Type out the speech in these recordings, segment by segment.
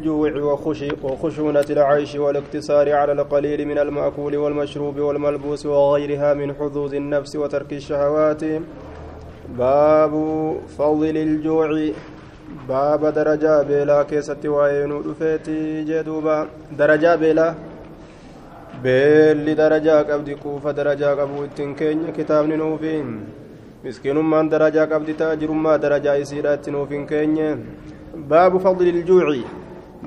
الجوع وخشونة العيش والاقتصار على القليل من المأكول والمشروب والملبوس وغيرها من حظوظ النفس وترك الشهوات. باب فضل الجوع. باب درجة بلا كيسة وين رفيت جدوبا. درجة بلا بل درجة قبدي كوفة درجة قبو التنكين كتاب نوفين. مسكين من درجة قبدي تاجر ما درجة يسيرات نوفين كين. باب فضل الجوع.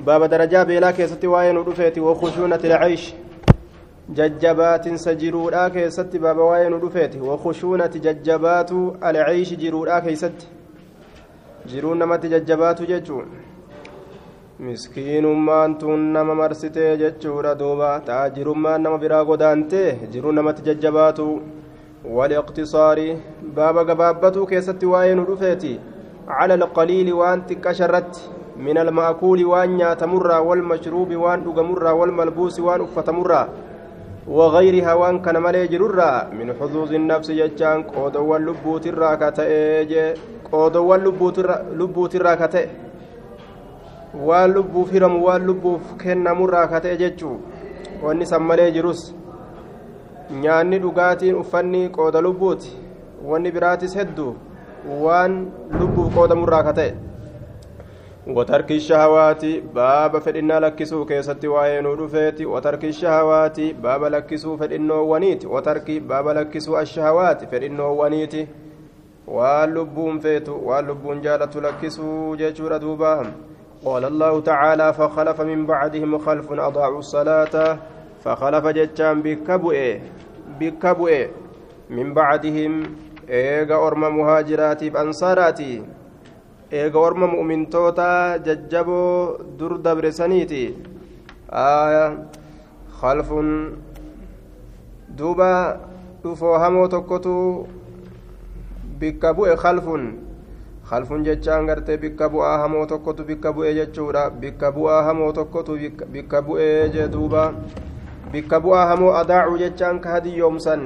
Baaba darajaa beelaa keessatti waa'ee nu dhufeeti wakushuunati lcaysh jajjabaatinsa jiruudhaa keessatti baaba waa'ee nu dhufeeti wakushuunati jajjabaatu alcayshi jiruudhaa keessatti jiruun namatti jajjabaatu jechuun miskiinummaan tun nama marsitee jechuudha duuba taajirummaan nama biraa godaantee jiruun namatti jajjabaatu waliqtisaari baaba gabaabbatuu keessatti waa'ee nu dhufeeti cala alqaliili waan xiqqasha irratti من المأكول وان ياتمرا والمشروب وان دغمرا والملبوس وان افتمرا وغيرها وان كان مالي جررا من حظوظ النفس يجان قود واللبوت الراكتئ قود واللبوت لبوت الراكتئ waan lubbuuf hiramu waan lubbuuf kennamurraa ka ta'e jechuu wanni san malee jirus nyaanni dhugaatiin uffanni qooda lubbuuti wanni biraatis hedduu waan lubbuuf qoodamurraa ka ta'e وترك الشهوات باب فإنا لكسو كيستي وعينو رفيتي وترك الشهوات باب لكسو فإنه ونيت وترك باب لكسو الشهوات فإنه ونيت واللبون فيتو واللبون جالة لكسو جيشور دوباهم قال الله تعالى فخلف من بعدهم خلف أضاعوا الصلاة فخلف جتان بكبؤ بكبؤ من بعدهم إيغا أرم مهاجراتي بأنصاراتي. Eega orma mu'mintoota jajjaboo dur dabresaniiti aya khalfun duuba dhufoo hamoo tokkotu bikka bu'e khalfun khalfun jechaan gartee bikka bu'aa hamoo tokkotu bikka bu'e jechuudha bikka bu'aa hamoo tokkotu bikka bu'ee jee duuba bikka bu'aa hamoo adaacuu jechaan ka hadiyyoomsan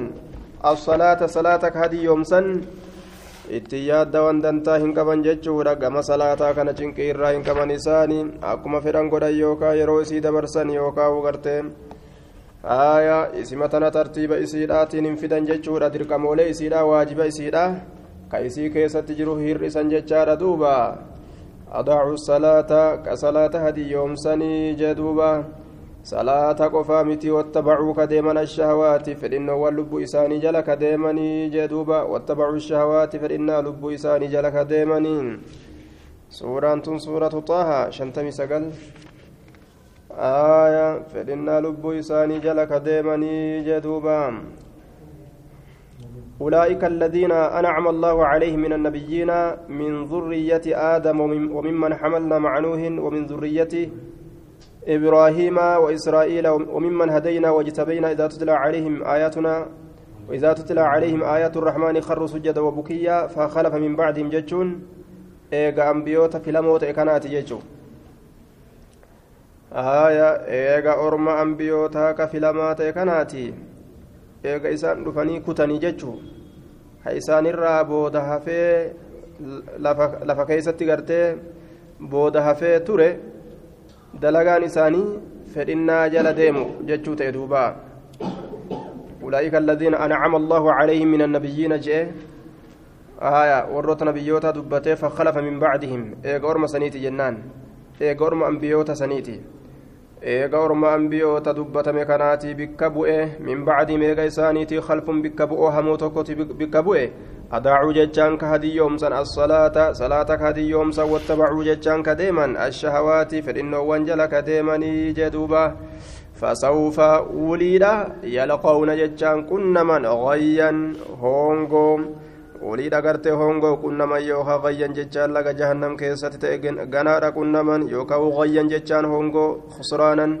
as-salaata salaata ka hadiyyoomsan itti yaadda wandantaa hin qaban jechuudha gama salaataa kana cinqii irraa hin qaban isaanii akkuma fedhan godhan yookaan yeroo isii dabarsan yookaan gartee aayaa isima tana tartiiba isiidhaatiin hin fidan jechuudha dirqamoolee isiidhaa waajiba isiidhaa ka isii keessatti jiru hir'isan jechaadha duuba adaacuu salaata ka salaata hadiyyoomsanii jee duuba wattabacuu kadeeman ashahawaati fedhinnoowwan lubbuu isaanii jala kadeemanii jee duuba wattabacuu shahawaati fedhinnaa lubbuu isaanii jala kadeemanii suuraan tun suuratu xaaha shantamii sagal aya fedhinnaa lubbuu isaanii jala kadeemanii jee duuba أولئك الذين أنعم الله عليهم من النبيين من ذرية آدم وممن حملنا مع نوح ومن ذرية إبراهيم وإسرائيل وممن هدينا واجتبينا إذا تتلى عليهم آياتنا وإذا تتلى عليهم آيات الرحمن خروا سجدا وبكيا فخلف من بعدهم ججون. إيغا أنبيوتا في لموت إكانات ججو. آية إيغا أرما أنبيوتا كفلمات إكاناتي eega isaan dhufanii kutanii jechuu ha isaanirraa booda hafee lafa keessatti gartee booda hafee ture dalagaan isaanii fedhinnaa jala deemu jechuu ta'e duuba أولئك الذين أنعم الله عليهم من النبيين جاء آية ورط نبيوتا دبته فخلف من بعدهم إيغا أرم سنيتي جنان إيغا أرم أنبيوتا سنيتي eega orma ambiyoota dubbatame kanaati bikka bu'e min bacdi meega isaaniitii khalfun bikka bu'oo hamuu tokkoti bikka bu'e adaacuu jechaan ka hadiyyoomsan assalaata salaata ka hadiyyoomsan wattabacuu jechaan ka deeman ashahawaati fedhinnoowwan jala ka deemanii jeduuba fasawfa wuliidha yalqawna jechaan qunnaman gayyan hoongoo waliidha gartee hongoo qunnaman yookaan qayyan jechaan laga jahannam keessatti ta'e ganaadha qunnaman yookaan qayyan jechaan hongoo khusraanan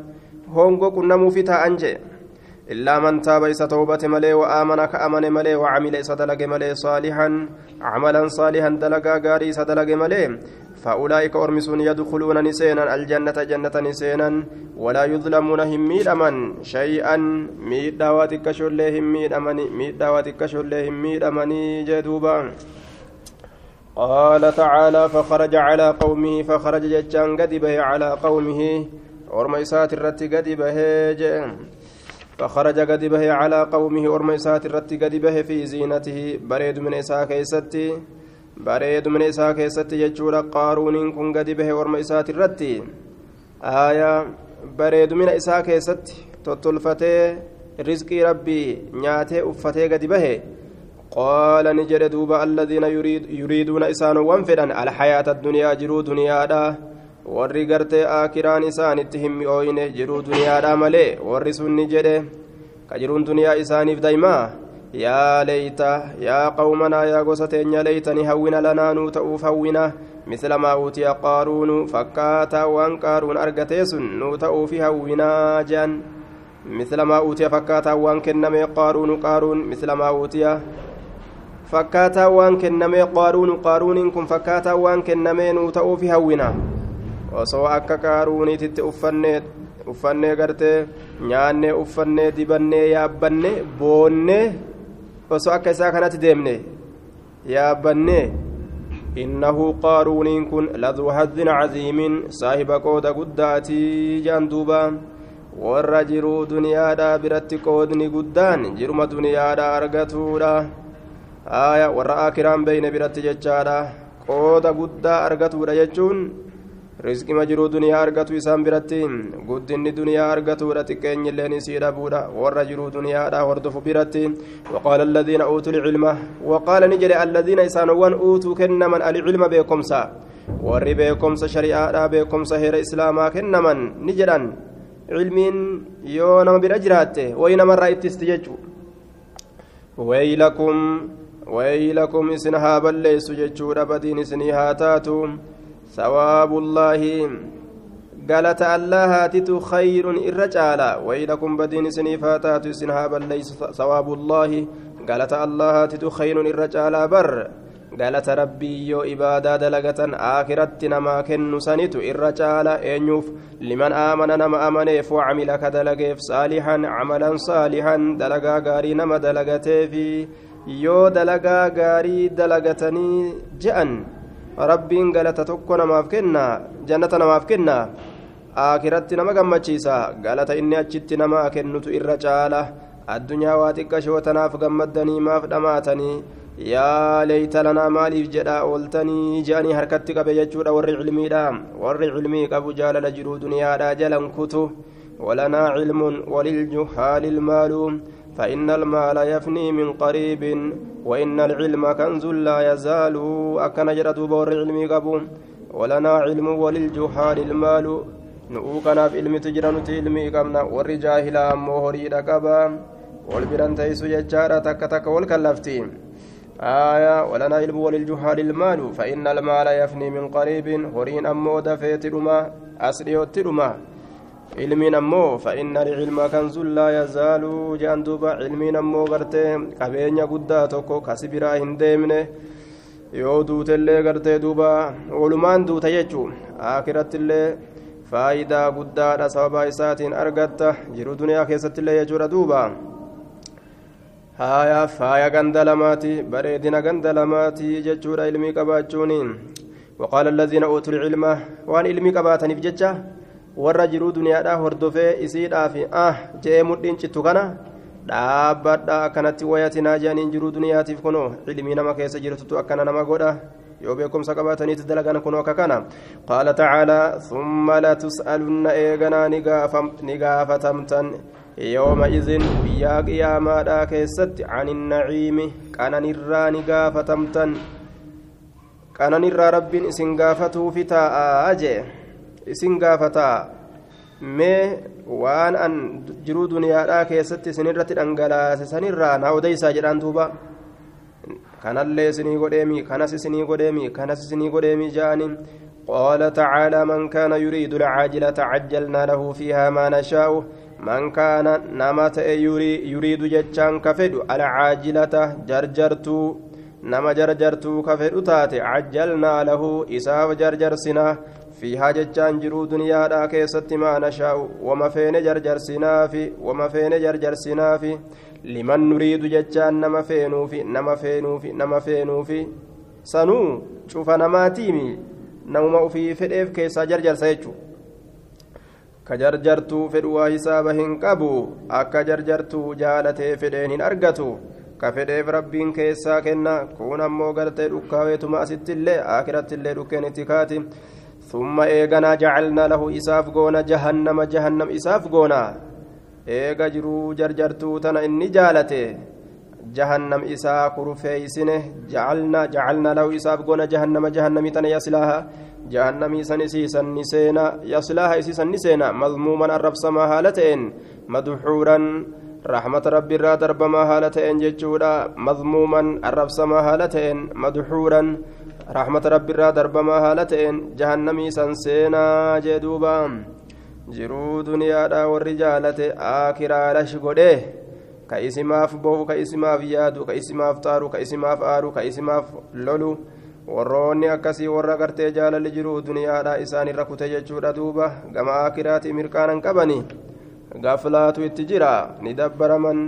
hongoo qunnamuufi ta'an jee illaa man taaba isa toobate malee wa'aamana ka amane malee wacamila isa dalage malee saalihan camalan saalihan dalagaa gaarii isa dalage malee فأولئك أرمسون يدخلون نسينا الجنة جنة نسينا ولا يظلمون هم ميدما شيئا ميد دواتك شلهم ميدمني ميد دواتك شلهم ميدمني جدوبا قال تعالى فخرج على قومه فخرج ججان قد على قومه ورميسات الرت قد به فخرج قد به على قومه ورميسات الرت قد به في زينته. بريد من إساء كيستي. بريد من إساء كيستي ججور قارون كن قد به ورميسات الرت. آية بريد من إساء كيستي. تطلفتي رزقي ربي. نياتي أفتي قد به قال نجد دوبا الذين يريد يريدون إسان وانفدا الحياة الدنيا جرو دنيا دا. Warri gartee aakiraan isaanitti hin mi'ooyne jiruu duniyaadha malee warri sun ni jedhe ka jiruun duniyaa isaaniif daymaa? Yaa leeyta yaa qawmanaa yaa gosa teenya leeytani hawwina lanaa nuu ta'uuf hawwina. Misla maa uutiya qaaruunu fakkaataa waan qaaruun argatee sun nuu ta'uufi hawwinaa jean misla maa uutiya fakkaataa waan kenname qaaruunu qaaruun misla maa uutiya fakkaataa waan kennamee qaaruunu qaaruuniin kun fakkaataa waan kennamee nuu ta'uufi hawwina osoo akka qaaruuniititti uffannee gartee nyaannee uffannee dibannee yaabbanne boonnee osoo akka isaa kanatti deemne yaabbannee. Innahu qaaruuniin kun laduu haddin caziimiin saahiba qooda guddaatii jaan duuba. Warra jiruu duniyaadhaa biratti qoodni guddaan jiruma duniyaadhaa argatuudha. Aya warra aakiraan beeyne biratti jechaadha. Qooda guddaa argatuudha jechuun rizqima jiruu duniyaa argatu isaan biratti guddinni duniyaa argatuudha xiqqeenyilleen isii dhabuudha warra jiruu duniyaadha hordofu biratti waqaala aladiina uutuu lcilma waqaala ni jedhe aladiina isaanowwan uutuu kennaman alcilma beekomsa warri beekomsa shari'aadha beekomsa heera islaamaa kennaman ni jedhan cilmiin yoo nama bira jiraatte wayi namarraa ittisti jechu waylakum waylakum isin haa balleessu jechuudha badiin isinii haa taatu ثواب الله. قالت الله هاتت خير الرجال ويلكم بدين سنيفاتات سنها بل ليس ثواب الله. قالت الله هاتت خير الرجال بر. قالت ربي يو إبادة دلقة آخرت نما كن سنت الرجال أنيوف لمن آمن نما أمنيف وعمل كدلقيف صالحا عملا صالحا. دلقا غاري نما دلقتي في. يو دلقا غاري دلقتني جأن. Rabbiin galata tokko namaaf kenna jannata namaaf kenna akiratti nama gammachiisa galata inni achitti namaa kennutu irra caala. Addunyaa waa xiqqashoo tanaaf gammaddanii maaf dhamaatanii yaa leeyta lanaa maaliif jedha ooltanii? je'anii harkatti qabe jechuudha warri cilmiidha. Warri cilmii qabu jaalala jiruu duniyaadha jalan kutu. Walanaa cilmun waliljuhaali ilmaalu فإن المال يفني من قريب وإن العلم كنز لا يزال. أكن جرد بور علمي قبو ولنا علم وللجهال المال. نؤكنا في علم تجرن علمي قمنا والرجاهل أمو هريد قبا. والبران تيسو يجارة تك تك والكلفتين آية ولنا علم وللجهال المال. فإن المال يفني من قريب هرين أمو دفيت رما رما ilmiin ammoo fa'inna ilma kansun laa yazaaluu jaan duuba ilmiin ammoo gartee qabeenya guddaa tokko kasi biraa hin deemne yoo duutellee gartee duuba walumaan duuta jechuu akirattillee faayidaa guddaadha sababa isaatiin argatta jiru duniyaa keessattillee jechuudha duuba. Haaya faaya ganda lamaati bareedina ganda lamaati jechuudha ilmii qabaachuun waqaala allaziina uutul ilma waan ilmii qabaataniif jecha? Warra jiruu duniyaadhaa hordofee isiidhaaf ah je'ee mudhiin cittu kana dhaabbadha akkanatti wayatinaa jedhaniin jiruu duniyaatiif kunoo ilmii nama keessa jirtutu akkana nama godha yoo beekumsa qabaataniiti dalagan kunoo akka kana qaala tacaalaa summa latus'alunna eeganaa ni gaafatamtan yooma izin biyyaa qiyaamaadhaa keessatti can innaciimi qananirraa ni gaafatamtan qananirraa rabbiin isin gaafatuufi taa'aa jee isin gaafataa mee waan an jiruu duniyaadhaa keessatti isinirratti dhangalaase sanirraa na odeysaa jedhaan duuba kanallee isinii godheemi kanas isinii godheemi kanas isinii godheemi ja'aniin قال تعالى من كان يريد العاجلة عجلنا له فيها ما نشاء من كان نمت يريد جتشان كفد العاجلة جرجرتو نما جرجرتو كفد تاتي عجلنا له إساف جرجرسنا fiihaa jechaan jiruu duniyaadhaa keessatti maa nashaa'u wama feene jarjarsinaafi wama feene jarjarsinaafi liman nuriidu jechaan nama feenuufi nama feenuufi nama feenuufi sanuu cufa namaatiimi. Namuma ufii fedheef keessaa jarjarsa jechuudha. Ka jarjartuu fedhu waa hisaaba hin qabu akka jarjartuu jaalatee fedheen hin argatu. Ka fedheef rabbiin keessaa kenna kun ammoo gartee dhukkaaweetuma asittillee akirattillee dhukkeen itti kaati ثم إيغنا جعلنا له إساف غونا جهنم جهنم إساف غونا. إيغا جرو جرجرتو تنا إني جالته. جهنم إسا كرفيسنه جعلنا جعلنا له إساف غونا جهنم جهنم تنا يصلها جهنم سنسيسا نسينا يصلها إسيسا نسينا. مضموما الرب سما هالتين مدحورا رحمة ربي را دربما هالتين ججودا مضموما الرب سما هالتين مدحورا رحمة ربي را دربما هالتين جهنمي سنسينا جدوبا jiruu duniyaadha warri jaalate akiraa lash godhe ka isimaaf bohu ka isimaaf yaadu ka isimaaf xaaru ka isimaaf aaru ka isimaaf lolu warroonni akkasii warra gartee jaalalli jiruu duniyaadha isaan irra kute jechuudha duuba gama akiraati mirqaanan qabani gaflaatu itti jira ni dabbaraman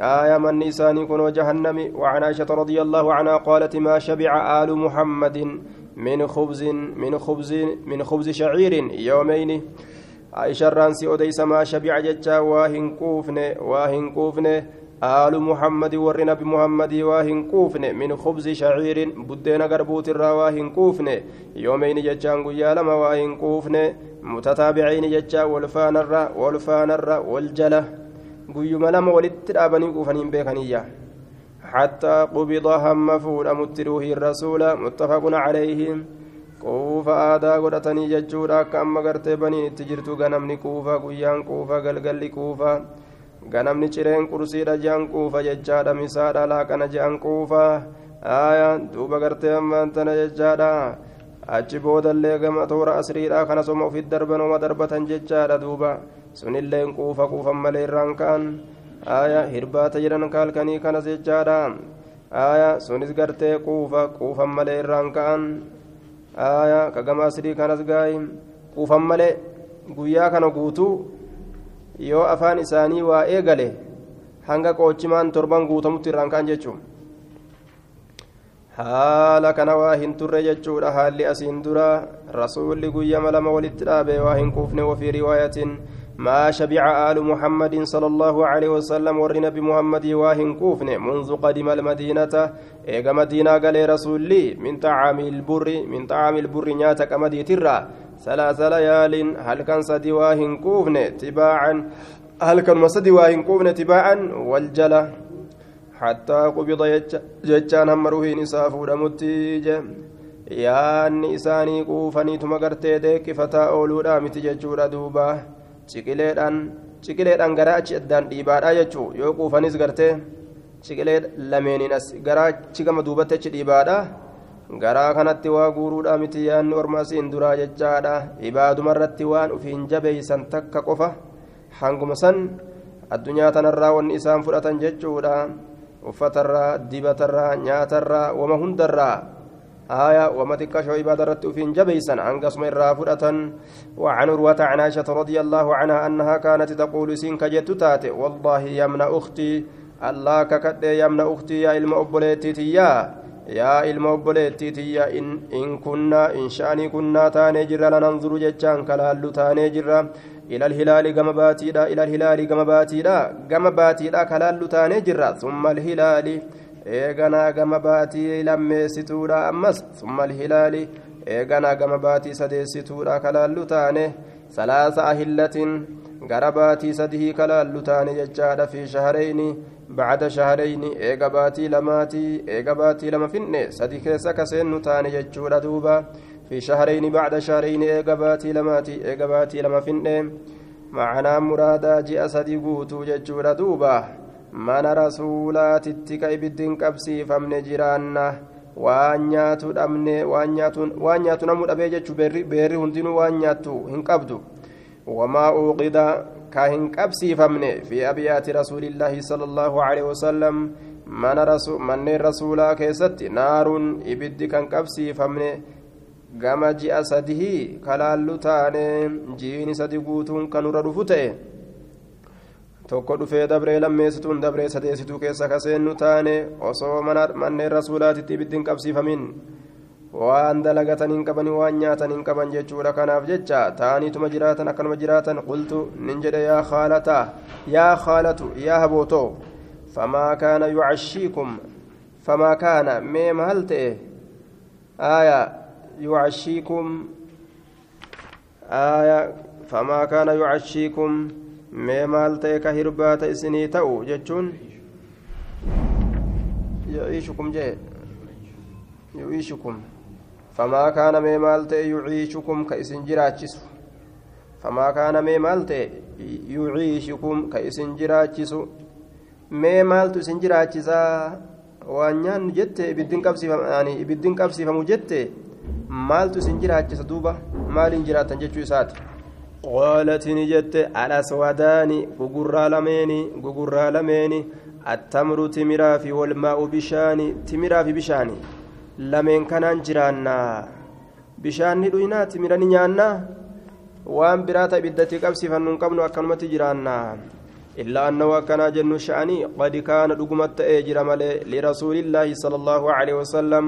آية من نساني كنوا جهنم وعن عائشة رضي الله عنها قالت ما شبع آل محمد من خبز من خبز من خبز شعير يومين عائشة shabica jecha waa hin quufne waa hin quufne aalu muhammadi warri nabi muhammadii waa hin quufne min khubzi shaciirin buddeena garbuutirraa waa hin quufne yoomeyni jechaan guyyaa lama waa hin quufne mutataabiciini jecha wolfaanarra wolfaanarra waljala guyyuma lama walitti dhaabanii quufaniin beekaniyya حتى قبض هم فود متروه الرسول متفق عليه quufa aadaa godhatanii jechuudha akka amma gartee baniin itti jirtu ganamni quufa guyyaan quufa galgalli quufa ganamni cireen qursiidha je'an quufa jechaadha misaadha laaqana je'an quufa duuba gartee ammaan tana jechaadha achi boodallee gama toora asriidha kana soma ufit darbatan jechaadha duuba sunilleen quufa quufan malee irraan ka'an. Aya hirbaata jedhan kaalkanii kanas jechaadha aya sunis gartee quufa quufan malee irraan ka'an. Aayaa kagama asrii kanas gaa'ii quufan malee guyyaa kana guutuu yoo afaan isaanii waa eegale hanga qoochimaan torban guutamutti irraan ka'an jechuun haala kana waa hin turre jechuudha haalli asiin dura. Rasuulli guyyama lama walitti dhaabe waa hin quufne wafii riwaayatiin ما شبع آل محمد صلى الله عليه وسلم ورنا بمحمد واهن كوفن منذ قدم المدينة. إيغا مدينة قال رسولي من طعام البر من طعام البر نياتك مدي ترى. ثلاث ليال هل كان صدي واهن كوفن تباعا؟ هل كان مصدي واهن كوفن تباعا؟ والجلة حتى قبض ججان همروه نساف ودمتي yaanni isaanii quufaniituma gartee deekkifataa ooluudha miti jechuudha duuba ciqileedhaan ciqileedhaan garaa achi addaan dhiibaadha jechuu yoo quufanis gartee ciqilee lameeniin as garaa achi gama duubatti achi dhiibaadha garaa kanatti waa guuruudha miti yaanni ormaasiin duraa jechaadha ibaadumarratti waan ufiin jabeeysan takka qofa hanguma san addunyaa tanarraa wanni isaan fudhatan jechuudha uffatarraa dibatarraa nyaatarraa wama hundarraa آية وما تكشوا عبادة رتوفين جبيسا عن قسم الرافرة وعن عروة عن عائشة رضي الله عنها أنها كانت تقول سين كجت تاتي والله يمنى أختي الله ككد يمنى أختي يا إلما أبوليتي يا يا إلما أبوليتي يا إن, إن كنا إن شأني كنا تاني جرا لننظر جتشان كلالو تاني جرا إلى الهلال كما باتيدا إلى الهلال كما باتيدا كما باتيدا كلالو تاني جرا ثم الهلال eeganaa gama baatii lammeessituudha ammas summa alhilaali. Eeganaa gama baatii sadeessituudha kalaallu taane salaasa ahillatin gara baatii sadihii kalaallu taane jechaadha fi shaharayni bacda shaharayni. Eega baatii lamaatii eega baatii lama finne sadi keessa kaseennu taane jechuudha duuba. Fi shaharayni bacda shaharayni eega baatii lamaati eega baatii lama finne. Macanaa muraadaa ji'a sadi guutuu jechuudha duuba mana rasuulaatitti ka ibiddiin qabsiifamne jiraanna. Waan nyaatu dhabne waan nyaatu namuu dhabee jechuu beerri hundinuu waan nyaattu hin qabdu. Wamaa uuqida ka hin qabsiifamne fi abiyaati rasuulillaahi sala allaahu aleyhi wasalam manneen rasuulaa keessatti naaruun ibiddi kan qabsiifamne gama ji'a sadihii kalaallu taane jiini sadi guutuun kanurra dhufu ta'e tokko dhufee dabree lammeessituun dabree sadeessituu keessa kaseennu taane osoo manneen rasuulaatitti ibiddiin qabsiifamin waan dalagatan hin qabani waan nyaatan hin qaban jechuudha kanaaf jecha ta'aniituma jiraatan akkanuma jiraatan qultu nin jedhe yaa khaalata yaa khaalatu yaa habootoo famaa kaana yucashiikum famaa kaana mee maal ta'e aaya yucashiikum aaya famaa kaana yucashiikum mee maal ta'e ka hirbaata isinii ta'u jechuun yuciishukum jee yuciishukum famaa kaana mee maal ta'e yuciishukum ka isin jiraachisu famaa kaana mee maal ta'e yuciishukum ka isin jiraachisu mee maaltu isin jiraachisaa waan nyaannu jette ibiddiin qabsiifamu jette maaltu isin jiraachisa duuba maaliin jiraatan jechuu isaati قالت نجت الأسودان غغرا لميني غغرا لميني. التمر تمرا في والماء بشاني تمرا في بشاني. لمن كان جرانا بشاني دوينا تمرا نيانا. وان براتا بدتي قبسي فنن قبل أكنمت جرانا. إلا أنه كان جن شأني قد كان رقمت أجر لرسول الله صلى الله عليه وسلم.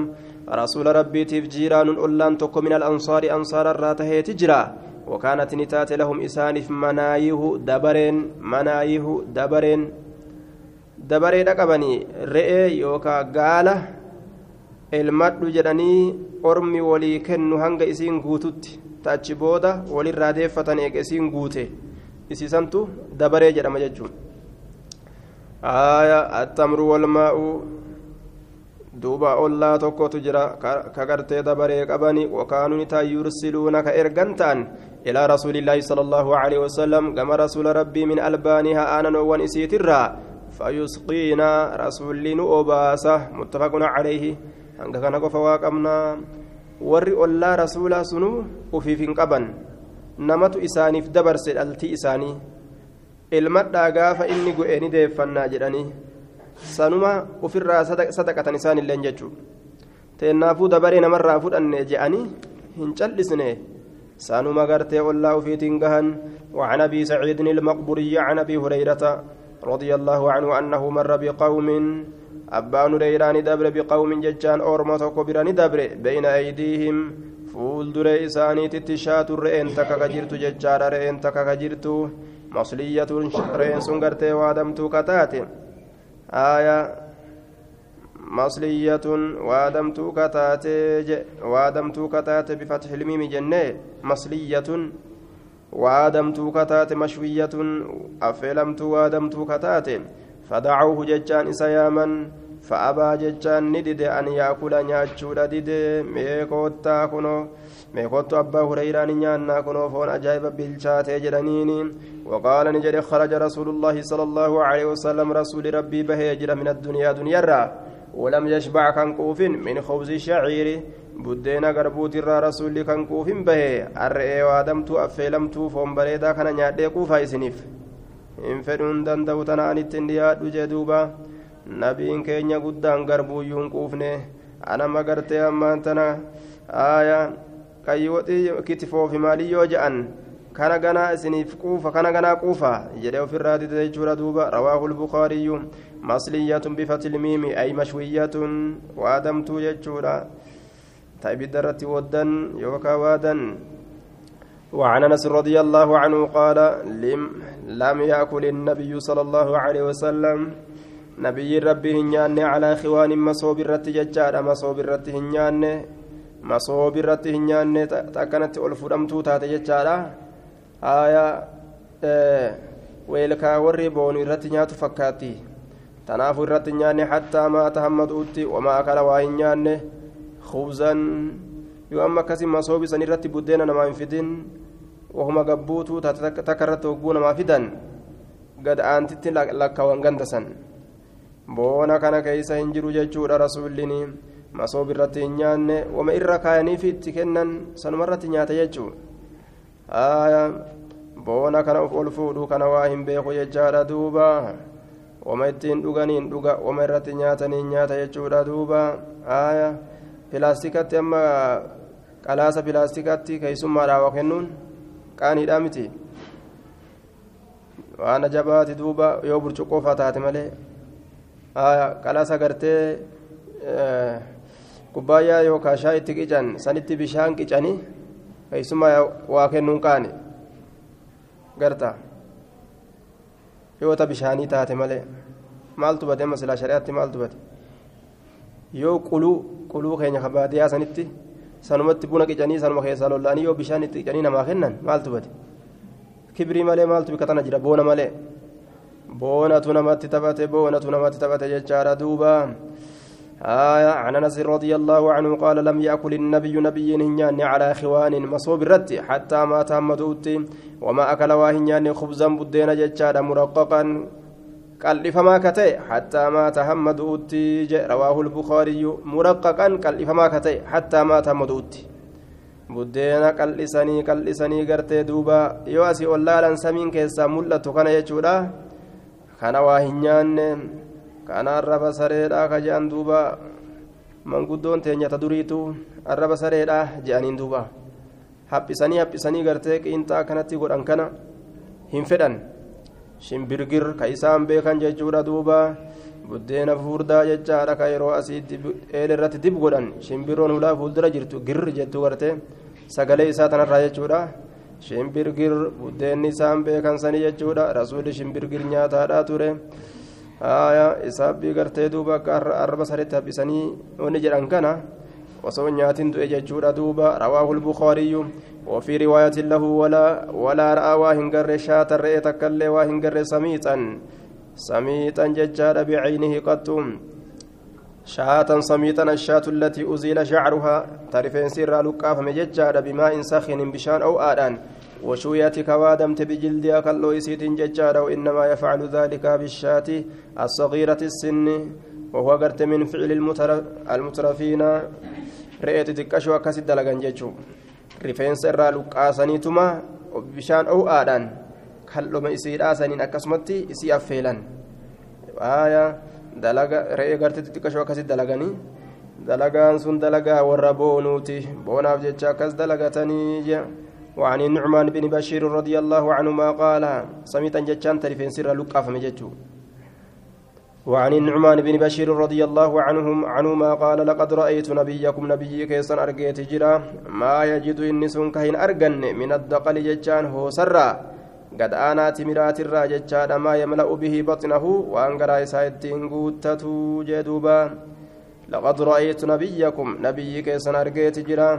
رسول ربي تفجيران أولان تكو من الأنصار أنصار الراته تجرا وكانت نتات لهم إسانف منايه دبرين منايه دبرين dabaree dhaqabanii re'ee yookaan gaala elmadhu jedhanii ormi walii kennu hanga isiin guututti tachi booda walirraa deeffatan eega isiin guute isiisantu dabaree jedhama jechuun aayaa attamru walmaa'u duuba ollaa tokkotu jira ka gartee dabaree qabani wakaanuu ni taa ka ergan ta'an ilaa rasuulillaahi sala allaahu aleyhi wasalam gama rasuula rabbii min albaanihaa aananoowwan isiitirraa fayusqiina rasuulli nu obaasa muttafaqun calayhi hanga kana qofa waa qabnaa warri ollaa rasuulaa sunu ufiif hin qaban namatu isaaniif dabarse dhaltii isaanii ilmadhaa gaafa inni gu'e ni deeffannaa jedhanii sanuma ufirraa sadaqatan isaanilleen jechuudha teennaafuu dabaree namarraa fudhanne je'anii hin callisne sanuma gartee ollaa ufiitiin gahan وعن ابي سعيد المقبري عن ابي هريره رضي الله عنه انه مر بقوم abbaan hureyraa ni dabre biqawmin jechaan orma tokko bira ni dabre beyna aydiihim fuuldure isaaniititti shaatu re'een takka ka jirtu jechaadha re'een takka ka jirtu masliyatuun re'een sun gartee waadamtuu kataate aya آية مصلية وادمتو كتاتي وادمتو كتاتي بفتح الميم جنة مصلية وادمتو كتاتي مشوية أفلمتو وادمتو كتاتي فدعوه ججان إسياما فأبى ججان ندد أن يأكل نياتشو ددد ميكوتا كنو meekottu abbaa hureyraa ni nyaannaa kunoo foon ajaa'iba bilchaatee jedhaniini waqaala ni jedhe kharaja rasuulullaahi sala allaahu aleyhi wasalam rasuuli rabbii bahee jira min addunyaa duniyarraa ولم يشبع كان كوفين من خبز الشعير بدينا غربوت الرا رسول كان كوفين به الرئي وادمتو أفلمتو فهم بريدا كان نيادي كوفا إسنيف إن فدون دندو تنان التنديات وجدوبا keenya guddaan garbuuyyuun quufne anama gartee ammaan tana aaya qayyoodhii kitifoofi maaliyyoo je'an kana ganaa isiniif quufa kana ganaa quufa jedhee ofirraa dide jechuudha duuba rawaahu lbukaariyyu masliyatun bifatilmiimi ay mashwiyyatun waadamtuu jechuudha ta ibidda irratti woddan yookaa waadan وعن انس رضي الله عنه قال لم لم ياكل النبي صلى الله عليه وسلم nabiyyiin rabbii hin nyaanne calaa khiwaanin masoobi irratti jechaadha masoobi irratti hin nyaanne akkanatti ol fudhamtuu taate jechaadha. Haaya weelkaa warri boonu irratti nyaatu fakkaatti. Tanaafu irratti hin nyaanne hattaa maata hammaduutti wamaa akala waa hin nyaanne. Khubzan yoo amma akkasii masoobi san irratti buddeena namaa hin fidin wahuma gabbuutuu takka irratti hogguu namaa fidan gad aantitti lakkaawwan ganda san. Boona kana keeysa hin jiru jechuudha rasuulliin masoob irratti hin nyaanne wama irra kaayaniif itti kennan sanuma irratti nyaata jechuu aya boona kana uf ol fuudhu kana waa hin beeku jechaadha duuba. Wama ittiin dhuganiin dhuga wama irratti nyaataniin nyaata jechuudha duuba. Aya pilaastikatti amma qalaasa pilaastikatti keeysummaadhaa waa kennuun qaaniidhaa miti. Waan ajabaati duuba yoo burcuqqoo faa taate malee. Qalasa gartee kubbaayyaa yookaan shaa itti qican sanitti bishaan qicanii keessumaa waa kennuun qaane garta yoo ta bishaanii taate malee maaltu bate masilaa shari'aatti maaltu bate yoo quluu quluu keenya baadiyyaa sanitti sanumatti buna qicanii sanuma keessaa lollaanii yoo bishaan itti qicanii namaa kennan maaltu bate kibrii malee maaltu bika tana jira boona malee boonatu namatti taphate boonatu namatti taphate jechaadha duuba آية عن أنس رضي الله عنه قال لم يأكل النبي نبي هنيان على خوان مصوب الرت حتى ما تهمدوت وما أكل واهنيان خبزا بدين ججادا مرققا. قال فما كتي حتى ما تهمدوت رواه البخاري مرققا قال فما كتي حتى ما تهمدوت buddeena qal'isanii qal'isanii gartee duuba yoo asii ollaalan samiin keessaa mul'atu kana jechuudha kana waa hin nyaanne kana arraba sareedha ka je'an duuba manguddoon teenyata duriitu arraba sareedha je'aniin duuba haphisanii haphisanii gartee qiinxaa kanatti godhan kana hin fedhan shimbirgir ka isaan beekan jechuudha duuba buddeena fuurdaa jechaadha ka yeroo asii eelirratti dib godhan shimbirroon hulaa fuuldura jirtu girri jettu gartee sagalee isaa tanarraa jechuudha shimbirgir buddeenni isaan beekan sanii jechuudha rasuulli shimbirgir nyaataadha ture isaabbii gartee duuba akka arraba sareetti haphisanii wanni jedhan kana osoo nyaatin du'e jechuudha duuba. Rawaahu lbukaariyyu وفي رواية له ولا ولا رأى واهن قر شاة الرئة كاللي واهن قر سميتا سميتا ججار بعينه قط شاة سميتا الشاة التي أزيل شعرها تعرفين سر لقاف مججار بماء سخن بشان أو آدان وشوية كوادمت بجلدها كاللويسيت ججار وإنما يفعل ذلك بالشاة الصغيرة السن وهو قرت من فعل المترفين رئيت تكشوا كسد لغن ججو rifeensa irraa luqqaasaniituma bishaan oo'aadhaan kalluma isii dhaasaniin akkasumatti isii affeelan dalaga re'ee gartee xixiqqashoo akkasitti dalaganii dalagaan sun dalagaa warra boonuuti boonaaf jecha akkas dalagatanii وعن النعمان بن بشير رضي الله عنهما قال سميتا جتشان تلفين سر لقاف مجتشو وعن النعمان بن بشير رضي الله عنهم عنهما قال لقد رأيت نبيكم نبي كيسا أرقيت جرا. ما يجد إنس كهن أرقن من الدقل جتشان هو سرا. قد آنا تمرات الراجتشان ما يملأ به بطنه وأنقرا إسايتين قوتتو جدوبا. لقد رأيت نبيكم نبي كيسا أرقيت جرا.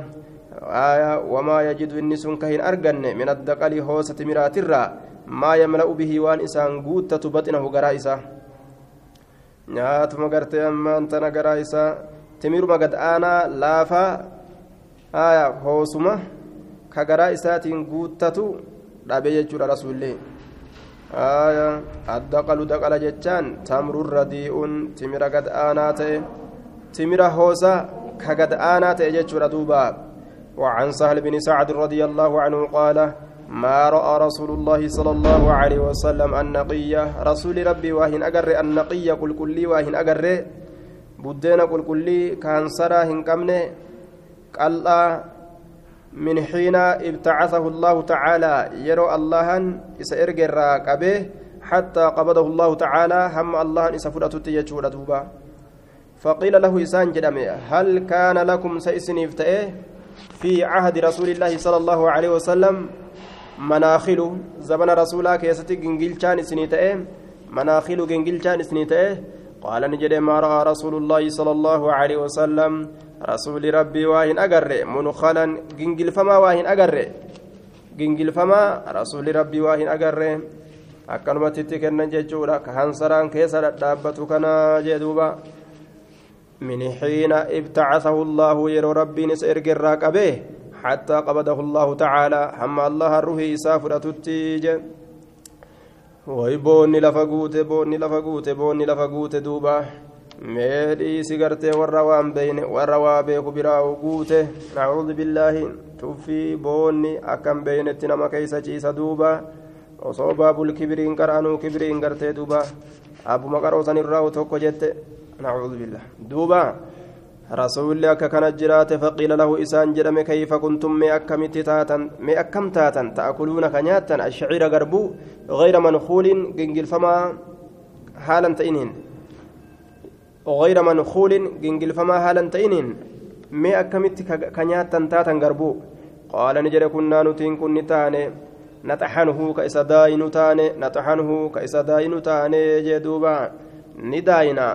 ayaa wamaa yajidu inni sun ka hin arganne min addaqalii hoosa timiraatirraa maa yamla'u bihii waan isaan guuttatu baxinahu garaa isaa nyaatuma gartee ammaan tana garaa isaa timiruma gad aanaa laafaa haya hoosuma ka garaa isaatiin guuttatu dhabe jechuudha rasuullee haya addaqalu daqala jechaan tamrurra dii'uun timira gad aanaa ta'e. Timira hoosa ka gad aanaa ta'e jechuudha duubaa وعن سهل بن سعد رضي الله عنه قال ما رأى رسول الله صلى الله عليه وسلم النقية؟ رسول ربي واهن أجر النقية كل كلي واهن أجر بدينا كل كلي كان سرا هنكمنه قال من حين ابتعثه الله تعالى يرى الله إسائرج الراكبه حتى قبضه الله تعالى هم الله إسفرته تيجور دوبا فقيل له إسان جدمي هل كان لكم سيسني في عهد رسول الله صلى الله عليه وسلم keessatti gingilchaan isinii ta'e manaakilu gingilchaan isinii ta'e qaala ni jedhe maa ra'aa rasuulullaahi sala allaahu aleyhi wasalam rasuuli rabbii waa hin agarre munkalan gingilfamaa waa hin agarre gingilfamaa rasuuli rabbii waa hin agarre akkanumatti itti kennan jechuudha ka hansaraan keessa dhadhaabbatu kana xiina ibtacasahu allaahu yeroo rabbiin isa erge irraa qabee حتى قبضه الله تعالى هم الله الروح يسافر تتيج ويبوني لفقوت بوني لفقوت بوني لفقوت دوبا beeyne warra waa beeku biraa guute nacuudu billaahi tuffii boonni akkan beeynetti nama keeysa ciisa duuba osoo baabul kibiriin qara'anuu kibiriin gartee duuba abbuma qaroosan irraa tokko jette nacuudu billah duuba rasuulli akka kana jiraate faqiila lahu isaan jedhame kayfa kuntum mee akkamitti taatan mee akkam taatan ta'akuluuna ka nyaattan ashciira garbuu gayra mankuulin gingilfamaa haalan ta'iniin غير منخول جنجل فما هالا تئنين مي أكمت كنياتا تاتا غربو قال نجري كنا نتين كن تاني نطحنه كإسا داين تاني نطحنه كإسا داين تاني جدوبا نداينا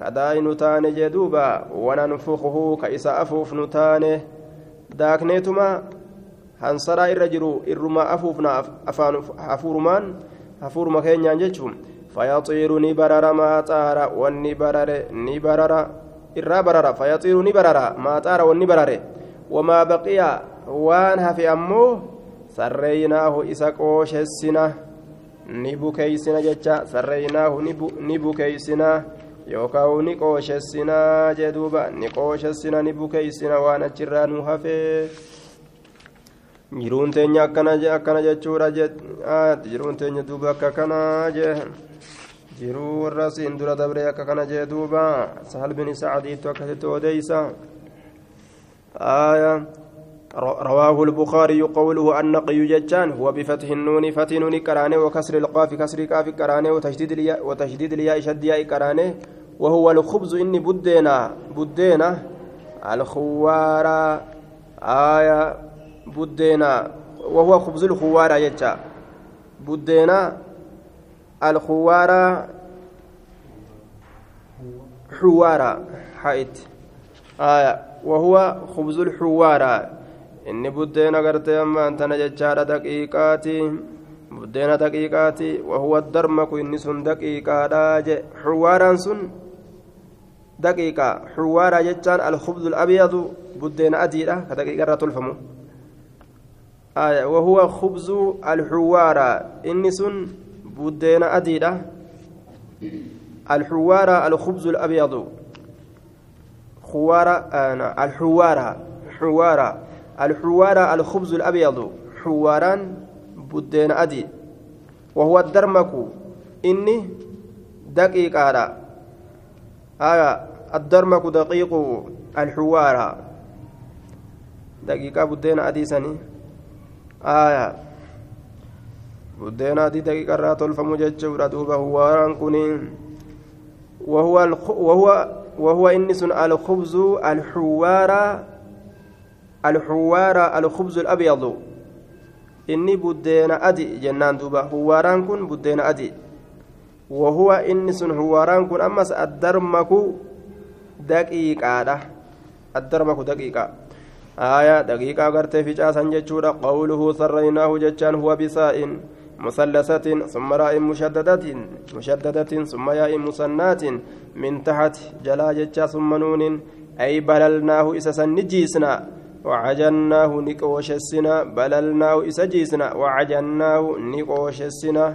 كداين تاني جدوبا وننفخه كإسا أفوف نتاني داكنيتما irruma afuufna afaan hafuurumaan hafuuruma keenyaan jechuun fayaxiiru ni barara maaxaara wanni barare ni barara irraa barara fayaxiiru ni barara maaxaara wanni barare wamaa baqiya waan hafe ammoo sarreeynaahu isa qooshessina ni bukeeysina jecha sarreeynaahu ni bukeeysina yookaan ni qooshessina jedhuuba ni qooshessina ni bukeeysina waan achirraa nu hafee. jiruun teenya akkana akkana jechuudha jiruun teenya duuba akka kanaa jee jiruu warra siin dura dabree akka kana jee duuba sahal bin sacdiittu akkasitti odeysa آية رواه البخاري قوله النقي جتان هو بفتح النون فتح نون وكسر القاف كسر قاف كرانه وتشديد الياء وتشديد الياء شد ياء كرانه وهو الخبز إني بدينا بدينا الخوارة آية wahuwa khubzul khuwaara jecha buddeena alkhuwaara xuwaara ha'it aya wahuwa khubzul xuwaara inni buddeena gartee ammaan tana jechaadha daqiiqaati buddeena daqiiqaati wahuwa darmaku inni sun daqiiqaadha je xuwaaraan sun daqiiqa xuwaara jechaan alkhubzul abyadu buddeena adiidha. Ka daqiiqa irraa tolfamu. الحوارة إنس بدين أديدة الحوارة الخبز الأبيض خوارة آه الحوارة حوارة الحوارة الخبز الأبيض حواران بدين أدي وهو الدرمك إني دقيق على آية الدرمك دقيق الحوارة دقيقة بدين أدي سني آية. adii daqiiqa irraa tolfamu jechuudha duuba huwaaraan kuniin وهو الخ... وهو وهو إنس الخبز الحوار الحوار الخبز الأبيض. إني بدين أدي جنان دوبا حواران كن بدين أدي وهو إنس حواران كن أمس الدرمك دقيقة الدرمك دقيقة آية دقيقة قرتي في جاسا جتشورا قوله سريناه جتشان هو بساء مثلثة ثم راء مشددة مشددة ثم ياء مسنات من تحت جلا جتشا ثم نون أي بللناه إسسا نجيسنا وعجناه نقوشسنا بللناه إسجيسنا وعجناه نقوشسنا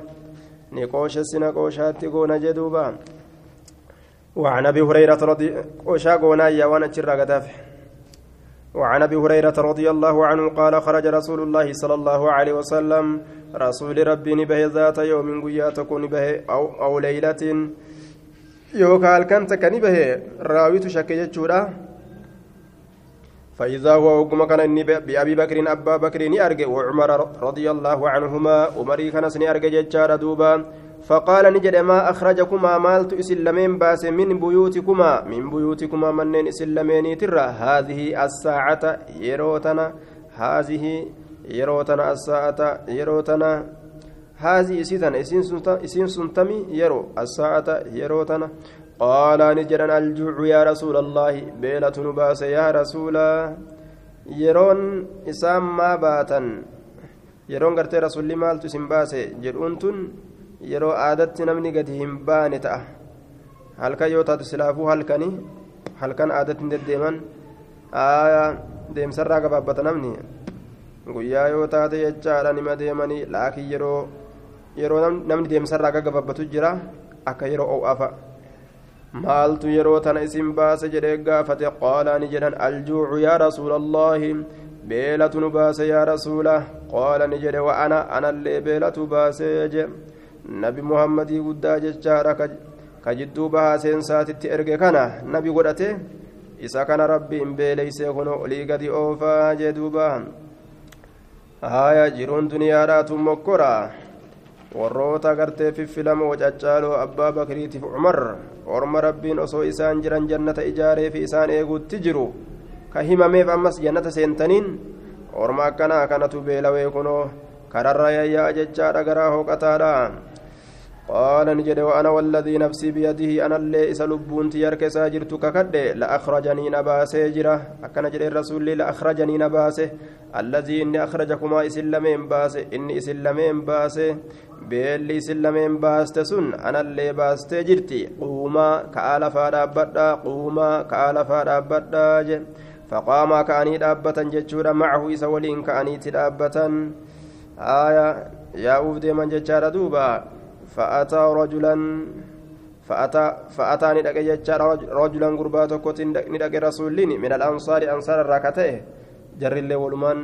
نقوشسنا قوشات قونا جدوبا وعن أبي هريرة رضي قوشا قونا يا وأنا وعن أبي هريرة رضي الله عنه قال خرج رسول الله صلى الله عليه وسلم رسول ربي نبه ذات يوم قياتك نبه أو, أو ليلة. يوكا الكنت كنبه راويت شك فإذا هو وقم كان بأبي بكر أبا بكر أرجع وعمر رضي الله عنهما عمري كان سني أرجع جتشارا دوبا. فقال نجد ما أخرجكما مالت إسلمين باس من بيوتكما. من بيوتكما منين إسلمين ترى؟ هذه الساعة يروتنا. هذه يروتنا الساعة يروتنا. هذه إسيتنا. إسين سنتمي يرو. الساعة يروتنا. قال نجرا الجوع يا رسول الله. بيلة نباس يا رسول. يرون إسام ما باتا يرون قرتي رسول مالت سنباس جرؤنتن yeroo aadatti namni gadi hin baane ta'a. Halkan yoo taatu silaafuu halkanii halkan aadatti hin deddeeman. Deemsarraa gabaabbata namni. Guyyaa yoo taate jechaadha nima deemanii laakiin yeroo yeroo namni deemsarraa gabaabbatu jira akka yeroo o'aafa maaltu yeroo tana isin baase jedhee gaafate? Qaalaani jedhan. Aljuucu yaa rasuula allaahi beelatu nu baase yaa rasuula. Qaala ni jedhe. Wa ana? Anallee beelatu baasee jedhe nabi muhammadii guddaa jechaadha ka jidduu bahaa seensaatitti erge kana nabi godhate isa kana rabbiin beeleysee kuno olii gadi oofaa jee duuba. Haya jiruun duniyaadhaatu mokkora warroota gartee fiffilamoo caccaaloo abbaa bakriitiif cumar orma rabbiin osoo isaan jiran jannata ijaaree fi isaan eeguutti jiru. Ka himameef ammas jannata seentaniin orma akkanaa kanatu beelawee kunoo kararra yayyaa jechaadha garaa hooqataadha قال نجد وأنا والذي نفسي بيده أنا اللي إسا لبون تيارك ساجرت ككد لأخرجني نباسي جرة أكن جد الرسول لأخرجني نباسي الذي إني أخرجكما إسلامين باسي إني إسلامين باسي isin lameen baaste sun anallee baastee jirti quumaa ka'aa lafaa dhaabbadhaa quumaa ka'aa lafaa dhaabbadhaa je faqaamaa ka'anii dhaabbatan jechuudha macahu isa waliin ka'aniiti dhaabbatan aya yaa'uuf deeman jechaadha duuba ni dhaqe jechaadha rajulan gurbaa tokkotti ni dhaqe rasuulliin min alansaari ansaara irraa ka ta'e jarrillee walumaan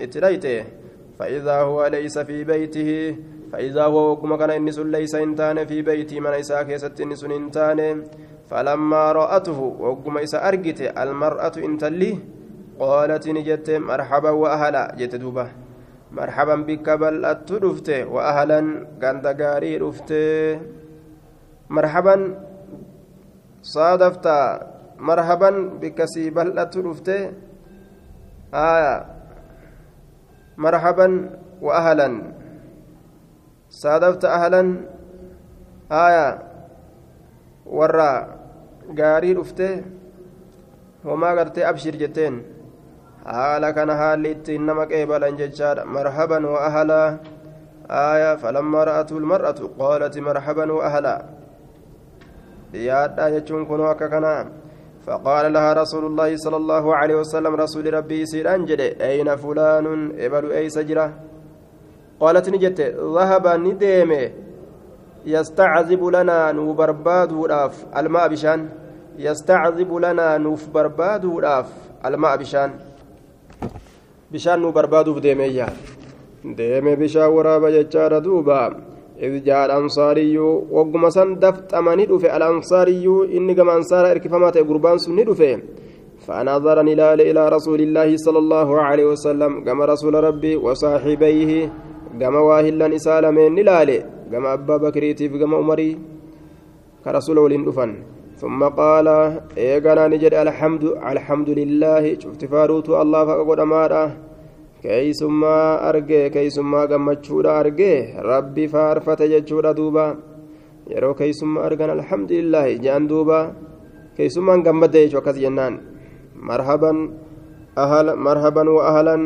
itti dhayte فإذا هو ليس في بيته فإذا هو وكما كان إنس ليس إنتان في بيتي من إساء كيست إنس إنتان فلما رأته وكما إساء أرجت المرأة إنتلي قالت نجت مرحبا وأهلا جت دوبة مرحبا بك بل أتدفت وأهلا كانت قاري رفت مرحبا صادفت مرحبا بك سي بل أتدفت آية مرحبا وأهلا. صادفت أهلا. آية ورا gaarii dhufte homaa gartee abshir jetteen haala kana haalli ittiin nama qeebalan jechaadha. Marhaban wa ahalaa آية فلما رأته المرأة قالت مرحبا وأهلا jechuun kunoo akka kanaa فقال لها رسول الله صلى الله عليه وسلم رسول ربي سير أنجل أين فلان إبل أي سجرة قالت نجت ذهب نديم يستعذب لنا نوبرباد وراف الماء بشان يستعذب لنا نوف برباد وراف الماء بشان بشان نوبرباد وديميا ديم بشان وراب ججار دوبا إذ جاء الأنصاري وقم سن دفت أماني دفع الأنصاري إني كما أنصار إركفما تقربان سني دفع فنظر نلال إلى رسول الله صلى الله عليه وسلم كما رسول ربي وصاحبيه كما واهلا إسالمين نلال كما أبا بكريتي كما عمري كرسول ولين ثم قال إيقنا نجد الحمد الحمد لله شفت فاروت الله فقد أماره keeysummaa argee keeysummaa gammachuudha argee rabbi faarfate jechuudha duuba yeroo keeysummaa argan alhamdulillaahi jean duuba keeysummaan gammadde jechuu akkas jennaan marhaban marhaban wa ahlan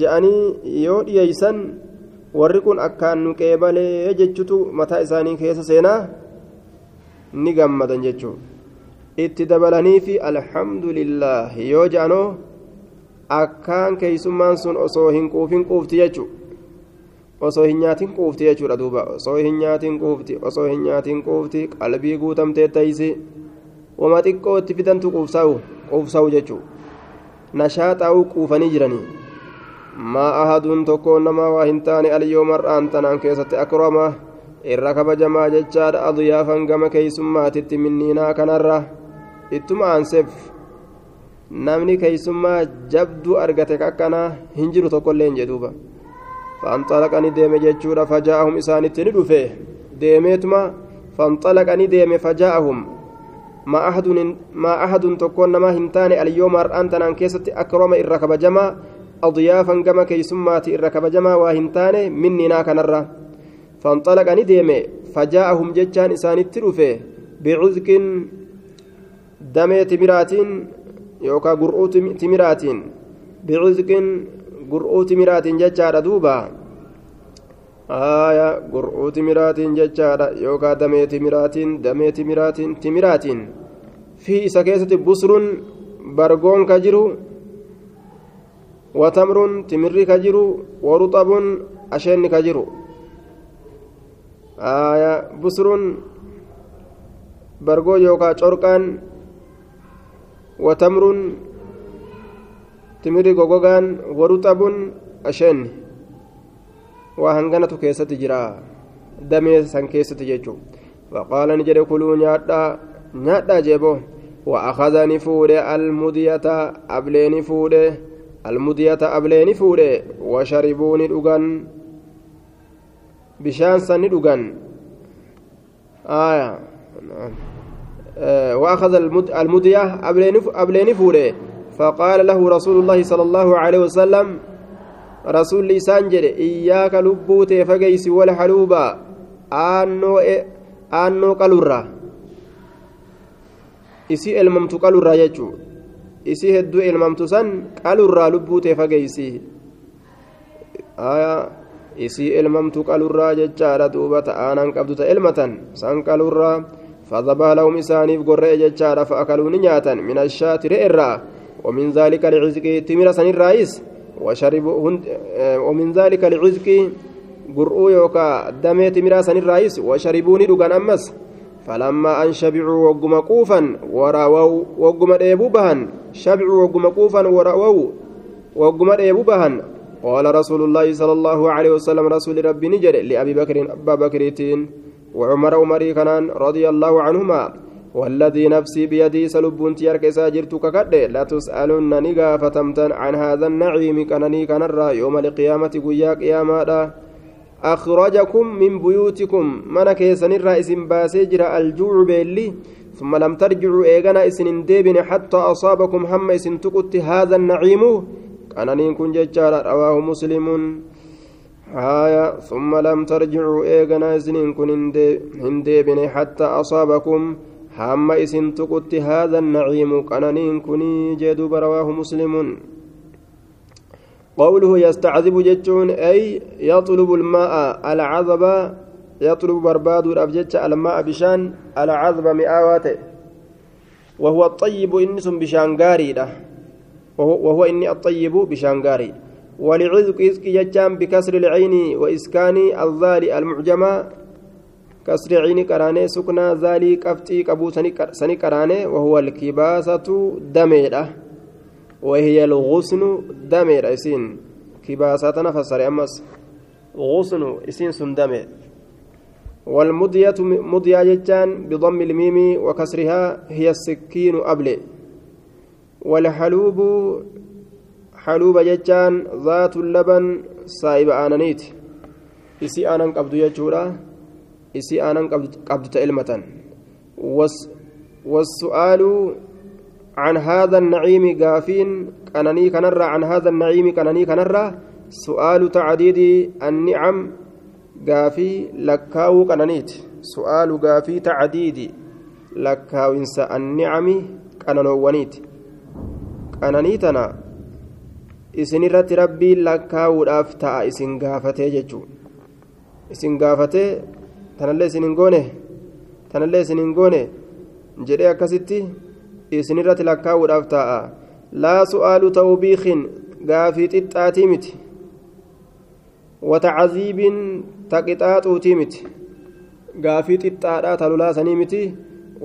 je'anii yoo dhiyeeysan warri kun akkaan nu qeebalee jechutu mataa isaanii keessa seenaa ni gammadan jechuu itti dabalaniifi alhamdulillaahi yoo je'anoo akkaan keeysummaan sun osoo hin quufin quufti jechu osoo hin nyaatin quufti jechuudha duuba. Osoo hin nyaatin quufti osoo hin nyaatin quufti qalbii guutamtee taysi wama xiqqoo itti fidantu quufsaa'u quufsa'u jechuu. Nashaaxaa'u quufanii jiranii. Maa ahaduun tokkoon namaa waa hin taane aliyyoo mar'aan tanaan keessatti akrama irra kabajamaa jechaadha aduyaafan gama keeysummaatitti minniinaa kanarra. Ittuma aanseef namni keeysummaa jabduu argate kakkanaa hin jiru tokkollee hin jedhuuba. Fanxalaqani deeme jechuudha fajaa'ahum isaanitti ni dhufe deemeetuma fanxalaqani deeme fajaa'ahum maa ahadun tokkoon namaa hin taane aliyyoo mar'aan tanaan keessatti akrama irra kabajamaa adyaafan gama keeysummaati irra kabajamaa waa hin taane minninaa kanarra fanxalaqani deeme fajaa'ahum jechaan isaanitti dhufe bicuzqin damee timiraatiin yookaan gur'uu timiraatiin bicuzqin gur'uu timiraatiin jechaadha duuba haaya gur'uu timiraatiin jechaadha yookaan damee timiraatiin damee timiraatiin timiraatiin fi isa keessatti busruun bargoon ka jiru watamruun timirri ka jiru busruun bargoo yookaan corqaan watamruun timirri gogogaan waruxabuun asheenni waa hanganatu keessatti jira damee san keessatti jechuun faqaala ni jedhe kuluu nyaadhaa nyaadhaa jeeboo وأخذني فوده المدية أبليني فوده المدية أبليني فوده وشربوني دغن سني دغن آية آه وأخذ المدية أبليني فوده فقال له رسول الله صلى الله عليه وسلم رسول لسان جد إياك لبوتي فقيس والحلوبا آنو آنو قلورا isii elmamtu qalurraa jechuu isii hedduu elmamtu san qalurraa lubbuu ta'e fageeysi isii elmamtu qalurraa jechaadha duuba ta'aanaan qabdu ta elmatan. San qalurraa فذبح لهم إسانيف قرئ جتشارا فأكلوا نياتا من الشاة رئرا ومن ذلك لعزق تمر سن الرئيس وشربوا ومن ذلك لعزق قرؤوا يوكا دمي تمر سن الرئيس وشربوا ندقان أمس فلما أن شبعوا وقم قوفا وراووا وقم ديبو بهن شبعوا وقم قوفا وراووا وقم ديبو بهن قال رسول الله صلى الله عليه وسلم رسول ربي نجر لأبي بكر أبا بكرتين وعمر عمري كنان رضي الله عنهما. والذي نفسي بيدي سلبون تيارك ساجرت ككد لا تسألن نقافتمتا عن هذا النعيم كنني كنرى يوم القيامة قياك يا ماذا أخرجكم من بيوتكم. من كيسن الرئيس باسجر الجوع بيلي. ثم لم ترجعوا إيغانا إسن ديبن حتى أصابكم هم إسن تقت هذا النعيم. كان كن ججار رواه مسلم. آية ثم لم ترجعوا إيغانا إسن كن هنديبن حتى أصابكم. هم إسن تقت هذا النعيم كان كن جدوب رواه مسلم. قوله يستعذب جتون أي يطلب الماء العذب يطلب برباد الأبجج الماء بشان العذب مئاواته. وهو الطيب إنس بشانغاري وهو, وهو إني الطيب بشانغاري. ولعذق إذك جتان بكسر العين وإسكان الظال المعجمة. كسر عين كراني سكنا ذالي كفتي كبو سني كراني وهو الكباسة دميرة. وهي الغصن دمير إسين كباساتنا فسر امس غصن إسين سن دمير. والمضية مضية جتان بضم الميم وكسرها هي السكين أبلي. والحلوب حلوب جتان ذات اللبن سايب آنانيت. إسي آنان قبض يجورا إسي آنان قبض تألمة والسؤال عن هذا النعيم قافين كنني كنرى عن هذا النعيم كنني كنرى. سؤال تعديد النعم قافي لكاو كننيت سؤال قافي تعديد لكاو إنسى النعم كننوانيت كننيتنا isin irratti rabbiin lakkaa'uudhaaf ta'a isin gaafatee jechuun isin gaafatee tanallee isin hin goone tanallee isin hin goone jedhee akkasitti isin irratti lakkaa'uudhaaf taa'a laa su'aalu tawbiikin gaafii xixxaatii miti watacaziibin taqixaaxuutii miti gaafii xixxaadhaa talulaasanii miti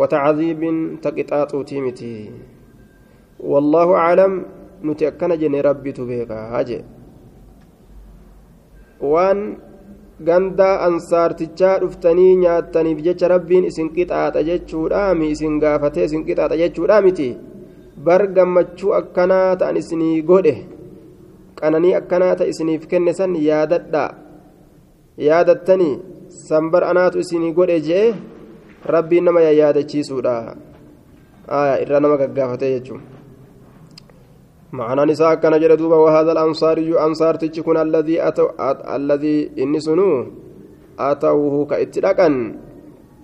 watacaziibin taqixaaxuutii miti wallaahu aclam nuti akkana jenne rabbitu beekaa jee waan gandaa ansaartichaa dhuftanii nyaattaniif jecha rabbiin isin qixaaxa jechuudhaami isin gaafatee isin qixaaxa jechuudhaa miti bar gammachuu akkanaa ta'an isinii godhe qananii akkanaa ta isiniif kenne san yaadadhaa yaadattanii san bar anaatu isinii godhe jee rabbiin nama yaadachiisuudha irraa nama gaggaafatee jechuudha. معنى نساء كان جلدوبا وهذا الأنصاري أنصار تجكون الذي أتو الذي إني سنو أتوه كإتلاقا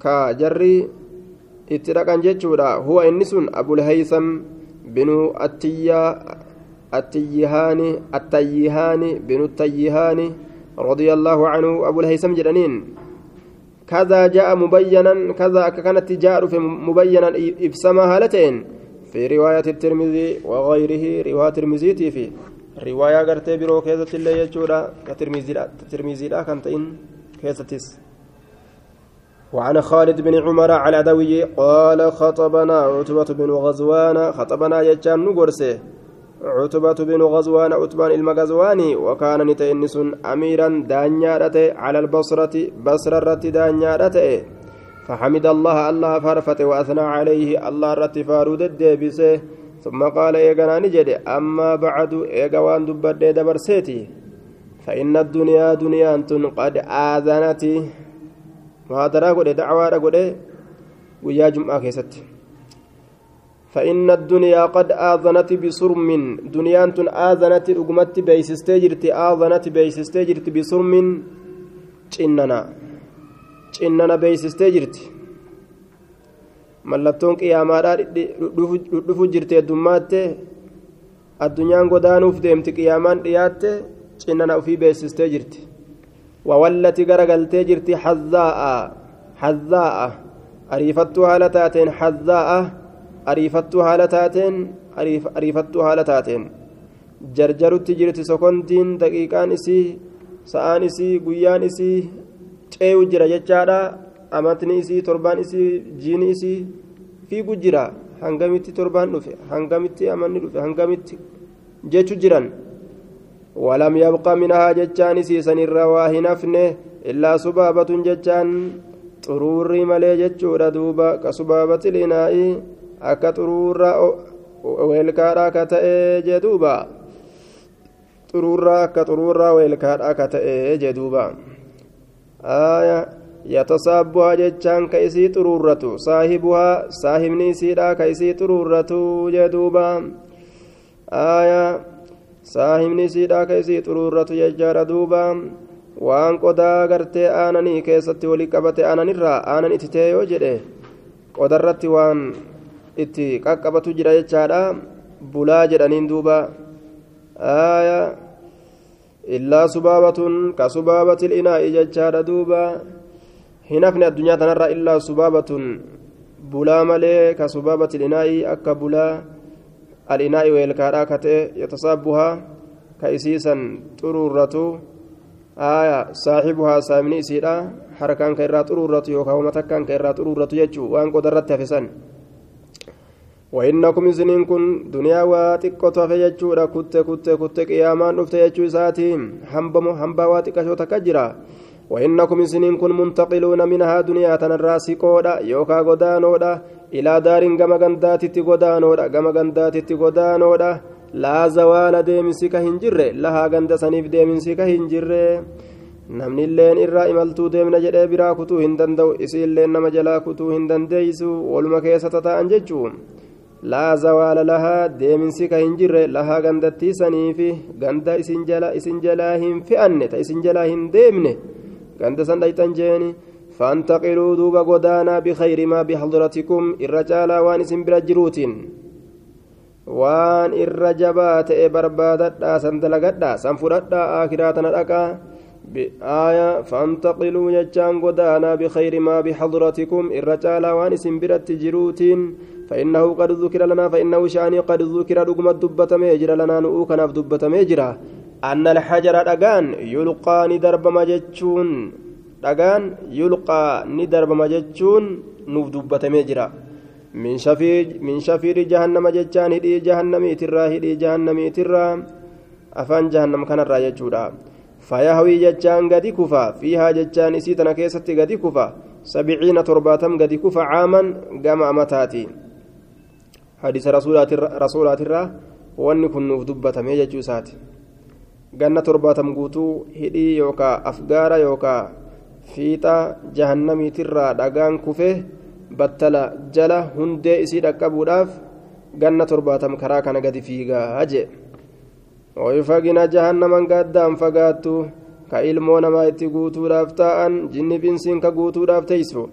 كجري إتلاقا جتشودا هو إني سن أبو الهيثم بن التيا التيهاني التيهاني بن التيهاني رضي الله عنه أبو الهيثم جرانين. كذا جاء مبينا كذا كانت جاء مبينا إفسما هالتين في رواية الترمذي وغيره رواية الترمذي في رواية قرتي برو كيزة اللي يجورا كترمذي لا كانتين كيزتس وعن خالد بن عمر على عدوي قال خطبنا عتبة بن غزوان خطبنا يجان نقرسه عتبة بن غزوان عتبان المغزواني وكان نتئنس أميرا دانيا على البصرة بصرة دانيا فحمد الله الله فرفت وأثنى عليه الله رتفارو ددبسه ثم قال إيقنا نجد أما بعد إيقوان دبت دبرسيتي فإن الدنيا دنيا قد آذنت. مهادرا قد دعوة قد ويا جمعة كيست. فإن الدنيا قد آذنت بصرم دنيا آذنت رقمت بيسستجرت آذنت بيسستجرت بصرم cinnana cinnana beeysistee jirti. Mallattoon qiyaamaadhaa dhudhufu jirti heddummaatti addunyaan godaanuuf deemti qiyaamaan dhiyaatte cinnana ufii beeksistee jirti. Wawallati garagaltee jirti hazzaa'a hazzaa'a ariifattuu haala taateen hazzaa'a ariifattuu haala taateen ariifattuu haala taateen. Jarjarutti jirti sokontiin daqiiqaan isii sa'aan isii guyyaan isii ceeyu jira jechaadha amatni isii torbaan isii jiini isii fiigu jira hangamitti torbaan dhufe hangamitti amanni dhufe hangamitti jechu jiran ولم يبق منها جتان سيسن الروا هنفنه إلا سبابة جتان طروري ملي جتشورا دوبا كسبابة الإناء أكا طرورا ويلكارا كتئي جدوبا xuruurraa akka xuruurraa weelkaadha akka ta'e jechaan ka isii xuruurratu saahibuhaa saahibni isiidha ka isii xuruurratu jedhuuba saahibni isiidha ka isii xuruurratu jechaadha duuba waan qodaa gartee aananii keessatti walii qabate aananirraa aanan itti ta'e yoo jedhe qodarratti waan itti qaqqabatu jira jechaadha bulaa jedhaniin duuba آية إلا سبابة كسبابة الإناء ججار دوبا. هنفن الدنيا تنرى إلا سبابة. بلا ملي كسبابة الإناء أكا بلا. الإناء والكارا كتئ يتصابها. كيسيسا طرورة آية صاحبها سامني سيرا حركان كيرا طرورة يوكا ومتكان كيرا طرورة يجو. وان قدرت تفسن وإنكم إسنين كن دنيا واتقوت فيجورا كت كت كت قيامان رفت يجو ساتهم. حنبم حنبا واتقشو تكجرا وإنكم إسنين كن منتقلون منها دنيا تنراسي قودا يوكا غدانودا إلى دار غما غنداتي غدانودا غما غنداتي غدانودا لا زوال ديمسي كهنجر لها غند سنيف ديمسي كهنجر. namni illeen irraa imaltuu deemna jedhee biraa kutuu hin danda'u isii illeen nama jalaa kutuu hin dandeeysu waluma keessa tata'an jechuun laa zawaala lahaa deeminsi ka hin jirre lahaa gandattii saniifi ganda isin jala isin jalaa hin fe'anne ta isin jalaa hin deemne ganda san dhayxan jeeni فانتقلوا دوبا غدانا بخير ما بحضرتكم الرجال وان اسم برجروتين. وان الرجبات بربادتا سندلغدا سنفردا آخراتنا دقا بآية فانتقلوا يجان غدانا بخير ما بحضرتكم الرجال وان اسم برجروتين فإنه قد ذكر لنا فإنه شأني قد ذكر رقم الدبة ميجر لنا نؤوك ناف دبة ميجرا أن الحجر دقان يلقى ندرب مجتشون دقان يلقى ندرب مجتشون نوف دبة ميجرا من شفير من شفير جهنم جتشان هدي جهنم ترى هدي جهنم ترى أفان جهنم كان الراججورا فيهوي جتشان قد كفا فيها جتشان إسيتنا كيست قد كفا سبعين ترباتم قد كفا عاما قام أمتاتي. hadiisa rasuulaatirraa wanni kun nuuf dubbatamee jechuu isaati. Ganna torbaatam guutuu hidhii yookaa afgaara yookaa fiixaa jahannamiitirraa dhagaan kufee battala jala hundee isii dhaqqabuudhaaf ganna torbaatam karaa kana gadi fiigaa jee. Oyfagina jahannaman gaaddaan fagaattu ka ilmoo namaa itti guutuudhaaf taa'an jinni binsiin ka guutuudhaaf teeysu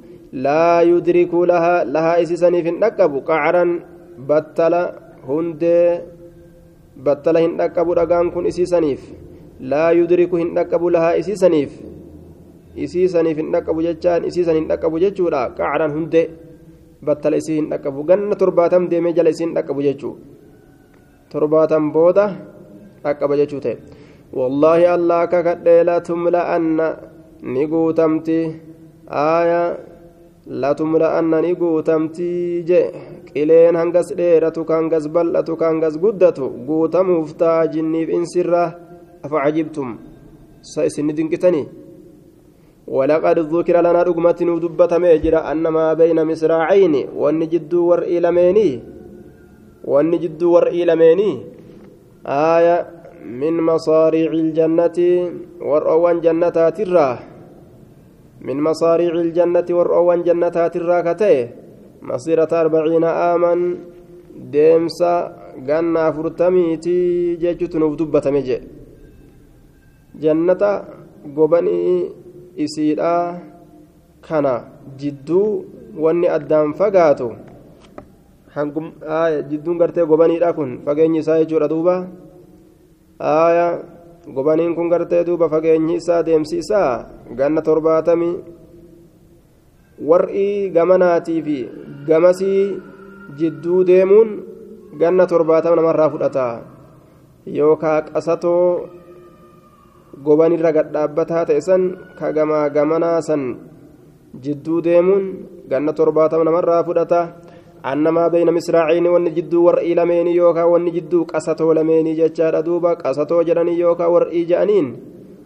laa yudrikuu lahaa lahaa isisaniif hin dhaqqabu qacaran battala hundee battala hin dhaqqabu dhagaan kun isiisaniif laa yudriku hin dhaqqabu lahaa isiisaniif isiisaniif hin dhaqqabu jechaan isiisan hin dhaqqabu jechuudha qacaran hundee battala isii hin dhaqqabu ganna torbaatam deemee jala isii hin dhaqqabu jechuu torbaatam booda dhaqqaba jechuu ta'e wallaahi allah kakadhee latumla'anna ni guutamti aayaa je qileen hangas dheeratu ka hangas bal'atu ka hangas guddatu guutamuuf ta'a jinniif insirra afa cajibtum sa isinni dinqitanii ولقد ذكر لنا رقمة ودبة ميجرة أن ما بين مصراعين والنجد ورئي لميني والنجد ورئي لميني آية من مصاريع الجنة ورؤوان جنتات الراه من مصاريع الجنة ورؤوان جنتات الراه كتئ مسيرة أربعين آما deemsa ganna afurtamiiti jechuutu nuuf dubbatame jee jannata gobanii isiidhaa kana jidduu wanni addaan fagaatu jidduun gartee gobaniidha kun fageenyi isaa jechuudha duuba aaya gobaniin kun gartee duuba fageenyi isaa deemsi isaa ganna torbaatamii war'i gamanaatii fi gamasii jidduu deemuun ganna torbaatama namarraa fudhata. Yookaa qasatoo gobanirra gadhaabbataa ta'e san ka gamaa gamanaa san jidduu deemuun ganna torbaatama namarraa fudhata annamaa bayna misraaciini wanni jidduu war'ii lameenii yookaa wanni jidduu qasatoo lameenii jechaadha duuba qasatoo jedhanii yookaa war'ii je'aniin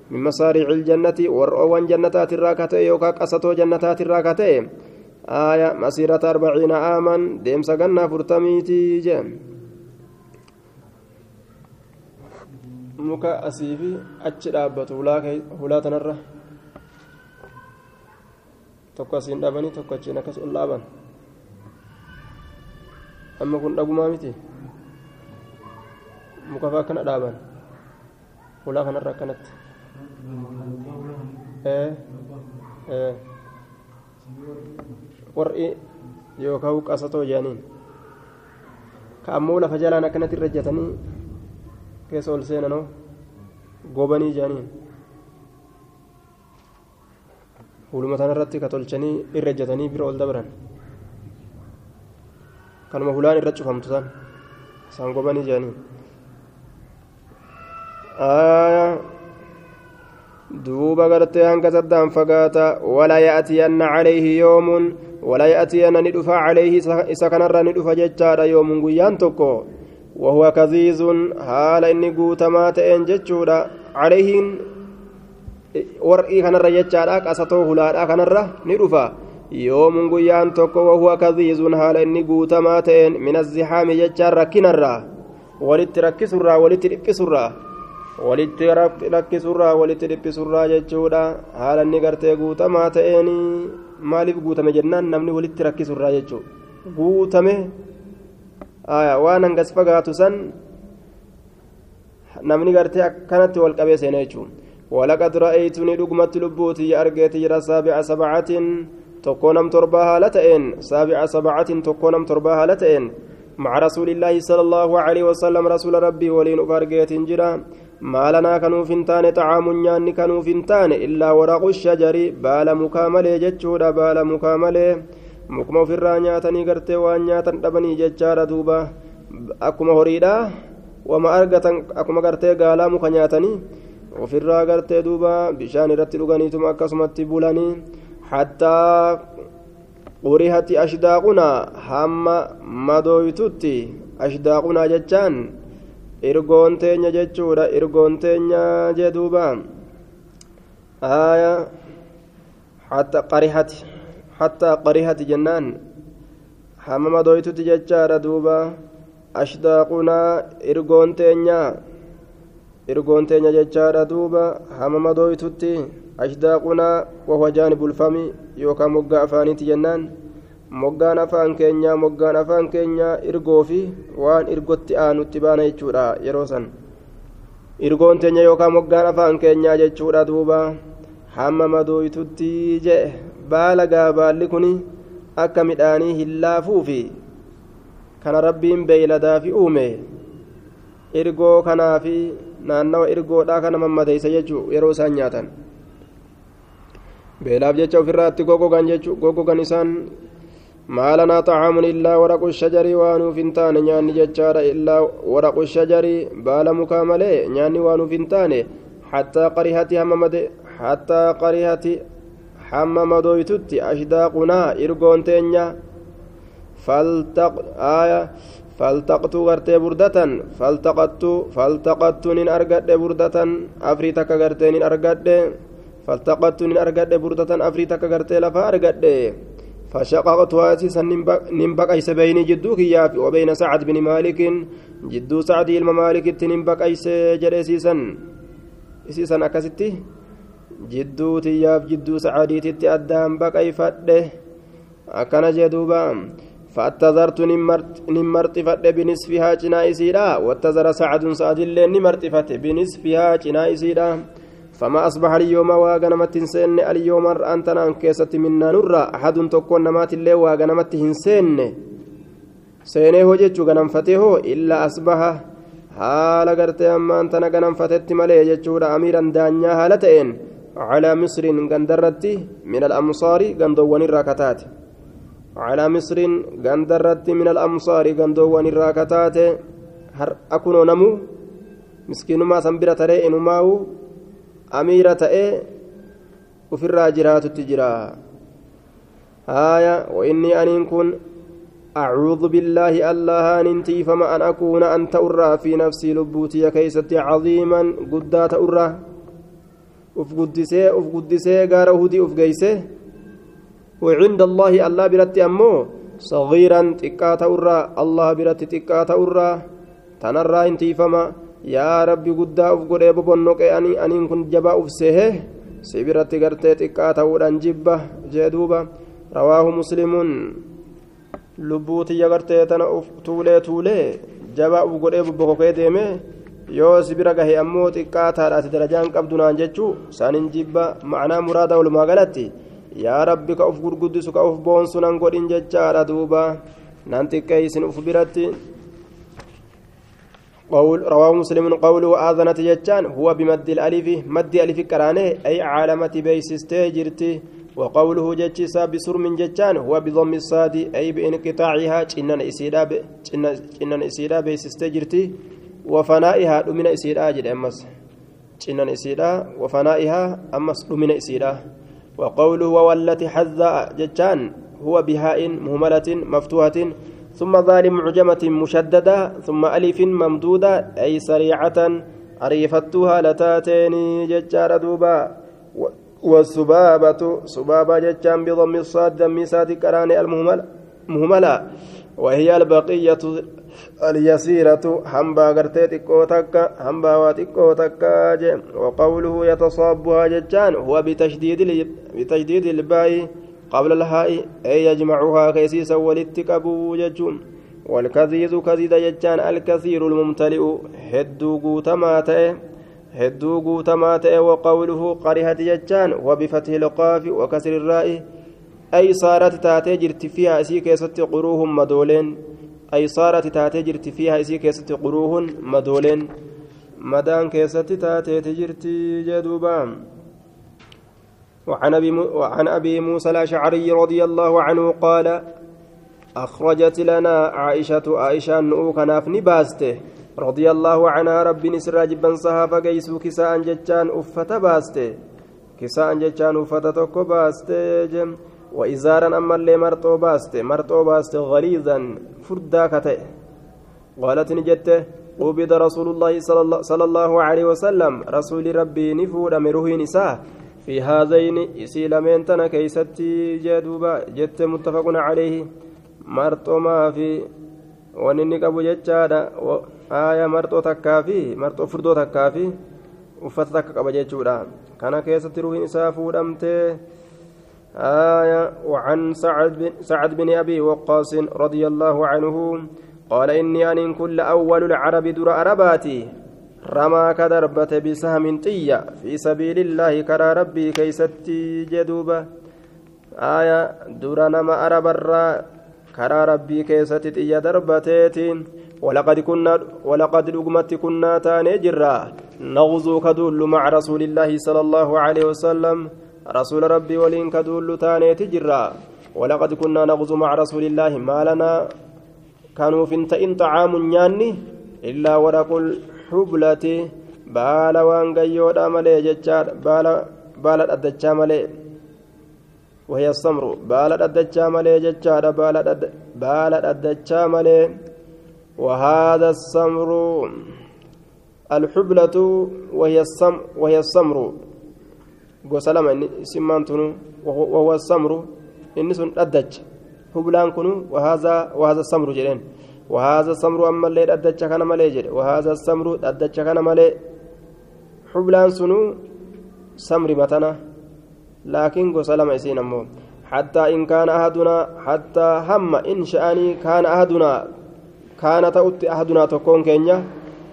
min masaariici iljannati war'oowwan jannataatirraa ka ta'e yookaa qasatoo jannataatirraa ka ta'e aaya masiirata arbaciina aaman deemsa gannaa furtamiitii jee muka asii fi achi dhaabbatu hulaa tanarra tokko asiin dhabanii tokko achiin akkas ol dhaaban amma kun dhagumaa miti muka faa akkana dhaaban hulaa kanarra akkanatti war'i yookaan qasatoo jedhaniin ka ammoo lafa jalaan akkanatti irra ejjatanii keessa ol seenanoo gobanii jedhaniin fuuluma tanarratti ka tolchanii irra ejjatanii bira ol dabran kanuma hulaan irra cufamtu san isaan gobanii jedhaniin duuba gartee hanga saddaan fagaata wala ya'tiyanna calayhi yoomun ولا يأتين ندفع عليه إسا كان ندفع جتشارا يوم قيان توكو وهو كذيز حال إني قوتما تأين جتشورا عليه war'ii kanarra jechaadha يوم قيان توكو وهو كذيز هال إني قوت ماتين من الزحام يجار ركنا الرا ولت ركس الرا ولت ركس الرا ولت ركس الرا ولت ركس الرا يجودا هال إني قرت قوت ماتين maaliif guutame jennaan? Namni walitti rakkisu irraa jechuudha guutame waan hangas fagaatu san namni gartee akkanatti wal qabee seenaa jechuudha walaqad ra'aytu ni dhugmatti lubbuutii argeeti jira saabica sabcatiin tokkoo nam torbaa haala ta'een saabica sabacatin tokkoo nam torbaa haala ta'een مع رسول الله صلى الله عليه وسلم رسول ربي ولين أفرقيت جرا ما لنا كانوا فنتان طعام نيان كانوا فنتان إلا ورق الشجر بال مكامل جتشودا بال مكامل مكما في الرانياتني قرتي وانياتن دبني جتشارا دوبا أكما هريدا وما أرقتن أكما قرتي قالا مكنياتني وفي الرا قرتي دوبا بشان رتي لغنيتم أكسمت بولاني حتى urihati ashdaaqunaa hamma madooytutti ashdaaqunaa jechaan irgoon teenya jechuudha irgoon teenya jee duuba aya hatta qarihati hattaa qarihati jennaan hamma madooytutti jechaadha duuba ashdaaqunaa irgoon teenya irgoon teenya jechaadha duuba hamma ashdaaqunaa wahuwa jaanibulfami yookaan moggaa afaaniiti jennaan. Moggaan afaan keenyaa moggaan afaan keenyaa irgoo fi waan irgotti aanutti baana jechuudha yeroo san. Irgoon teenya yookaan moggaan afaan keenyaa jechuudha duuba. Hamma madooytutti jee baala gaabaalli kun akka midhaanii hin laafuufi kana rabbiin beeyladaa fi uume. Irgoo kanaa fi naannawa irgoodhaa kana mammadeeysa jechuu yeroo isaan nyaatan beelaaf jecha ofirraatti goggogan jechuun gogogan isaan maalanaa xacaamun illaa waraqu shajarii waanuuf hin taane nyaanni jechaadha illaa waraqu shajarii baala mukaa malee nyaanni waanuuf hin taane hattaa qarihati hammamade hattaa qarihati hamma madooytutti ashdaaqunaa irgoon teenya faltaqtu gartee burdatan faltaqattu faltaqattuu nin argadhe burdatan afrii takka gartee nin argadhe فالتقطت من أرقد بردة أفريتك قرتي لفا أرقد فشققتها أسيسا نمبق أيس بين جدوك يافي وبين سعد بن مالك جدو سعد الممالك نمبق أيس جريسيسا إسيسا أكستي جدو تياف جدو سعديتي أدام بق أي فده أكنا جدوبا فاتذرت نمرت فد بنصفها جنائسيدا واتذر سعد سعد اللين نمرت فت بنصفها جنائسيدا فما أصبح اليوم واغنمت هنسن اليوم أنت نان كيست منا نرى أحد تكون نمات اللي واغنمت jechuu ganamfatee hoo illaa asbaha haala gartee amma antana ganamfatetti malee jechuudha amiiran daanyaa haala ta'een calaa misriin gandarratti min alamsaari gandoowwan irraa kataate calaa misriin gandarratti min alamsaari gandoowwan irraa kataate har'a kunoo namu miskiinumaa san bira taree inumaa'u amiira ta'ee ufirraa jiraatutti jira. Haaya وإني أن كن أعوذ بالله الله ننتي فما أن أكون أنت أرى في نفسي لبوتي كيستي عظيما قدات أرى أف قدسي أف قدسي قار هدي أف قيسي وعند الله الله برت أمو صغيرا تكات أرى الله برت تكات أرى تنرى انتي فما yaa rabbi guddaa uf godhee bobonnoqee anii aniin kun jabaa uf seehee si biratti gartee xiqqaa ta'uudhaan jibba jee duuba. Rawaahu muslimuun lubbuu tiyya gartee tana uf tuulee tuulee jabaa uf godhee bobbokokee deemee yoo si bira gahe ammoo xiqqaa taadhaati darajaan qabdu naan jechuu saanin jibba. Macnaa muraada walumaa galatti yaa rabbi ka uf gurguddisu ka uf boonsu nan godhin jechaadha duuba. Nan xiqqeeysin uf biratti. قول رواه مسلم قوله آذنت جتان هو بمد الألف مد ألف كرانة أي عالمة بيسستي جرتي وقوله جتشيسا بسرم جتان هو بضم الصاد أي بانقطاعها جنن إسيدا جنن إسيدا بيسستجرتي وفنائها دمنا إسيدا جد أمس. جنن إسيدا وفنائها أمس دمنا إسيدا. وقوله وولت حذاء جتان هو بهاء مهملة مفتوحة ثم ظال معجمة مشددة ثم ألف ممدودة أي سريعة أريفتها لتاتين ججار دوبا. والسبابة سبابة جتان بضم الصاد دم ساد كراني المهملة وهي البقية اليسيرة همبا غرتي تكوتك همبا واتكوتك وقوله يتصابها جتان هو بتشديد بتشديد الباء قبل الهاء أي يجمعها كيسيسا ولتكبو جتون والكثير كثير جتان الكثير الممتلئ هدو قوتما تأه hedduu guutamaa ta'e waqawluhu qarihati jechaan wabifathi lqaafi wakasri irraa'i ay saarati taatee jirti fiiha isii keessatti quruuhun madooleen ay saarati taatee jirti fiiha isii keessatti quruuhun madooleen madaan keessatti taateeti jirti jedhuuba وعن أبي, وعن أبي موسى الأشعري رضي الله عنه قال أخرجت لنا عائشة عائشة نؤوك نافني باسته رضي الله عنها رب نسر جبا صحافة قيسو كساء جتان أفة باسته. كساء جتان أفة توكو باسته جم. وإزارا أما اللي مرتو باسته مرتو باسته غليظا فردا كتئ قالت نجته قبض رسول الله صلى الله عليه وسلم رسول ربي نفود مروه نساء في هذين إسيلمين تنا كيستي جدوبا جت متفق عليه مرتو ما في ونني قبو جتشادا آية مرتو تكافي مرتو فردو تكافي uffata takka qaba jechuudha kana keessatti ruuhin آية وعن سعد بن, سعد بن أبي وقاص رضي الله عنه قال إني أن كل أول العرب در أرباتي رمى كدربة بسهم طية في سبيل الله كرى ربي كيستي جدوبة آية در نما أرب الرّ karaa rabbii keessatti xiyya darbateetiin ولقد كنا ولقد لقمت كنا تاني جرا. نغزو كدول مع رسول الله صلى الله عليه وسلم. رسول ربي ولين كدول تاني تجرا. ولقد كنا نغزو مع رسول الله ما لنا. كانوا في إن طعام نياني. إلا ورق الحبلة بالا وانقيودا ملي جتشار بالا بالا أدتشا ملي وهي السمر بالا أدتشا ملي جتشار بالا أدتشا ملي وهذا السمر الحبلة وهي السم وهي السمر gosa lama simmaan tunu? Wahuwa samru. Inni sun dhaddacha. Hublaan kunu wahaaza wahaaza samru ammallee dhaddacha kana malee jedhe wahaaza samru dhaddacha kana malee hublaan sunu samri matana laakiin gosa lama isiin ammoo حتى إن كان أحدنا حتى هم إن شأني كان أحدنا كان تؤت أحدنا تكون كينيا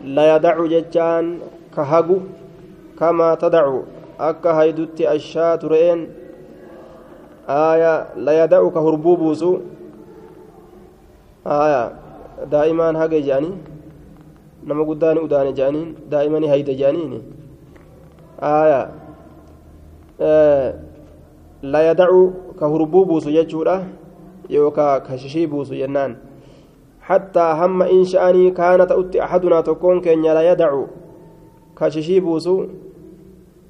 لا يدع ججان كهجو كما تدع أكا هيدت الشاة آية لا يدع كهربوبوسو آية دائما هاجي جاني nama guddaan udaane jedhaniin daa'imanii hayda jedhaniini aya la yadacu ka hurbuu buusu jechuudha yookaa ka shishii buusu jennaan sha'anii kaana ta'utti ahadunaa tokkoon keenya la yadacu ka shishii buusu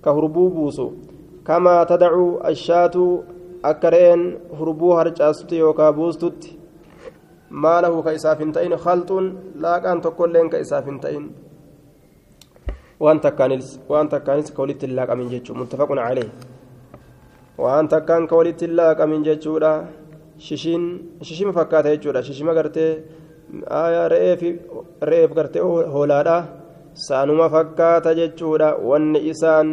ka hurbuu buusu kamaa tadacu ashaatu akka re'een hurbuu harcaastutti yookaa buustutti ما له كإساف تئن خلط لا كان تقول لين كإساف تئن وأنت كانس وأنت كانس كولت الله من جيتشو متفق عليه وأنت كان كولت الله من جيتشو ششين ششيم فكات جيتشو ششيم قرتي آية رئيف رئيف قرتي هولادا سانوما فكات جيتشو وان إسان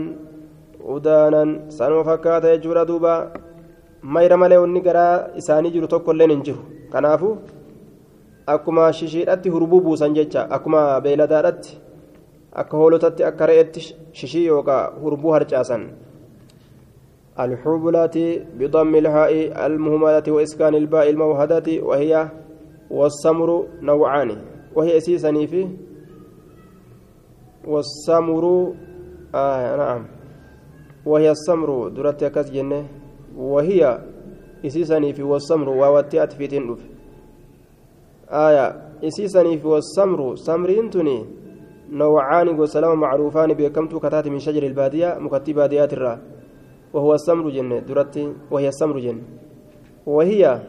udaanan sanuma fakkaata jechuudha duuba. Mayra malee wanni garaa isaanii jiru tokko illee hin jiru. Kanaafu akkuma shishiidhatti hurbuu buusan jecha akkuma beeladaadhatti akka hoolotatti akka re'etti shishii yookaan hurbuu harcaasan. الحبلة بضم الهاء المهملة وإسكان الباء الموهدة وهي والسمر نوعان وهي أسيسني في والسمر آه نعم وهي السمر درت كاس جنة وهي أسيسني في والسمر ووتيات في تنف آية إسيسني في والسمر سمرين تني نوعان وسلام معروفان بكمت كتات من شجر البادية مكتب باديات الرا. وهو السمر جنة درتي وهي السمر جنة. وهي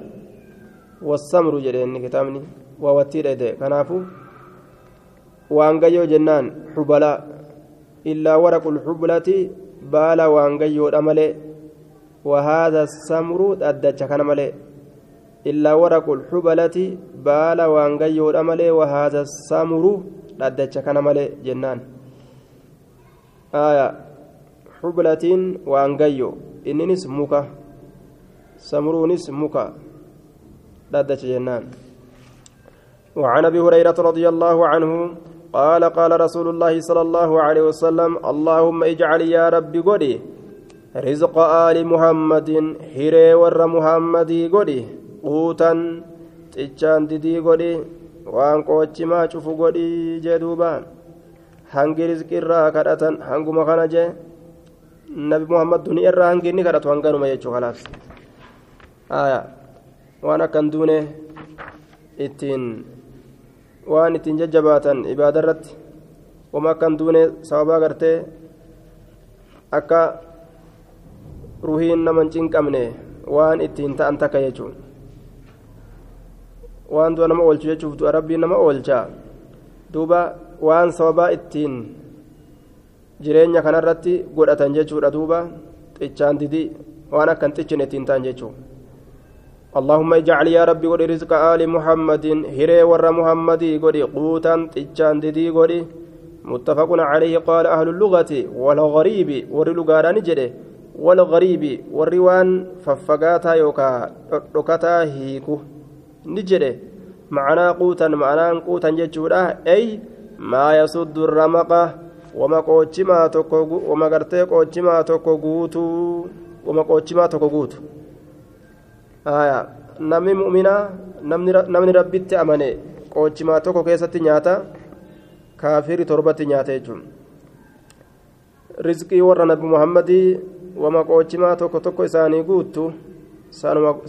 والسمر جنة كتابني. ووتير إيدي كنافو. وأنجيو جنان حبلا. إلا ورق الحبلة بالا وأنجيو الأمل. وهذا السمر أدتش كان ملئ إلا ورق الحبلة بالا وانغيو الأمل وهذا السامر لدتش كان ملي جنان. آية حبلة وانغيو إننس مكا سمرونس مكا لدتش جنان. وعن أبي هريرة رضي الله عنه قال قال رسول الله صلى الله عليه وسلم اللهم اجعل يا ربي قدي رزق آل محمد هري ور محمد قدي. Quutan xichaan didii godhi waan qoochimaa cufu godhi jee duuba hangi rizqirraa kadhatan hanguma kana jee nabi muhammad duniya irraa hangi inni kadhatu hanganuma jechuu kalaas aya waan akkan duune ittiin waan ittiin jajjabaatan ibaada irratti wama akkan duune sababaa gartee akka ruhiin nama hin cinqabne waan ittiin ta'an takka jechuun waan du'a nama oolchu jechuuf du'a rabbiin nama oolcha duuba waan sababaa ittiin jireenya kanarratti godhatan jechuudha duuba xichaan didii waan akkan xicchin ittiin ta'an jechuudha اللهم اجعل يا ربي قولي رزق آل محمد هري ور محمد قولي قوتا تجان ددي قولي متفق عليه قال أهل اللغة والغريب ورلغاران جده والغريب والروان ففقاتا يوكا ركتا هيكو ni jedhe macnaa quutan macnaan quutan jechuudha ey maa yasuddu ramaqa wama qoochimaa tokko wama gartee qoochimaa tokko guutuu wama qoochimaa tokko guutu aya namni mu'minaa namni rabbitti amane qoochimaa tokko keessatti nyaata kaafiri torbatti nyaata jechuun rizqii warra nabi muhammadii wama qoochimaa tokko tokko isaanii guuttu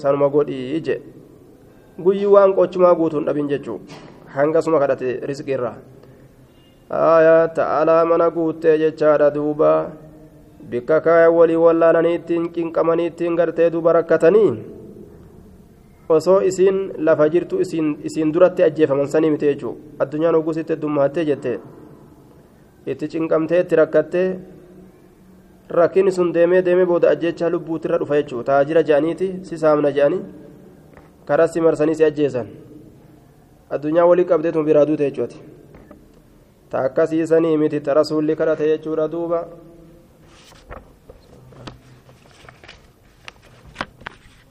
sanuma godhii jedhe guyyii waan qochumaa guutuun dhabin jechuu hangasuma kadhate rizqii irraa. Aayaa ta'alaa mana guuttee jechaadha duuba. Bikka kaaya walii wallaalanii ittiin qinqamanii ittiin gartee duuba rakkatanii? Osoo isiin lafa jirtu isiin duratti ajjeefaman sanii miti jechuu addunyaan oggusitti heddummahattee jette itti cinqamtee itti rakkattee. Rakkinni sun deemee deemee booda ajjecha lubbuutirra dhufa jechuudha. Taajira je'aniiti si saamna je'anii ajjeesan addunyaa walii qabdeetuma biraa duute jechuudha ta akkasiisanii miti ta rasuulli kadhate jechuudha duuba.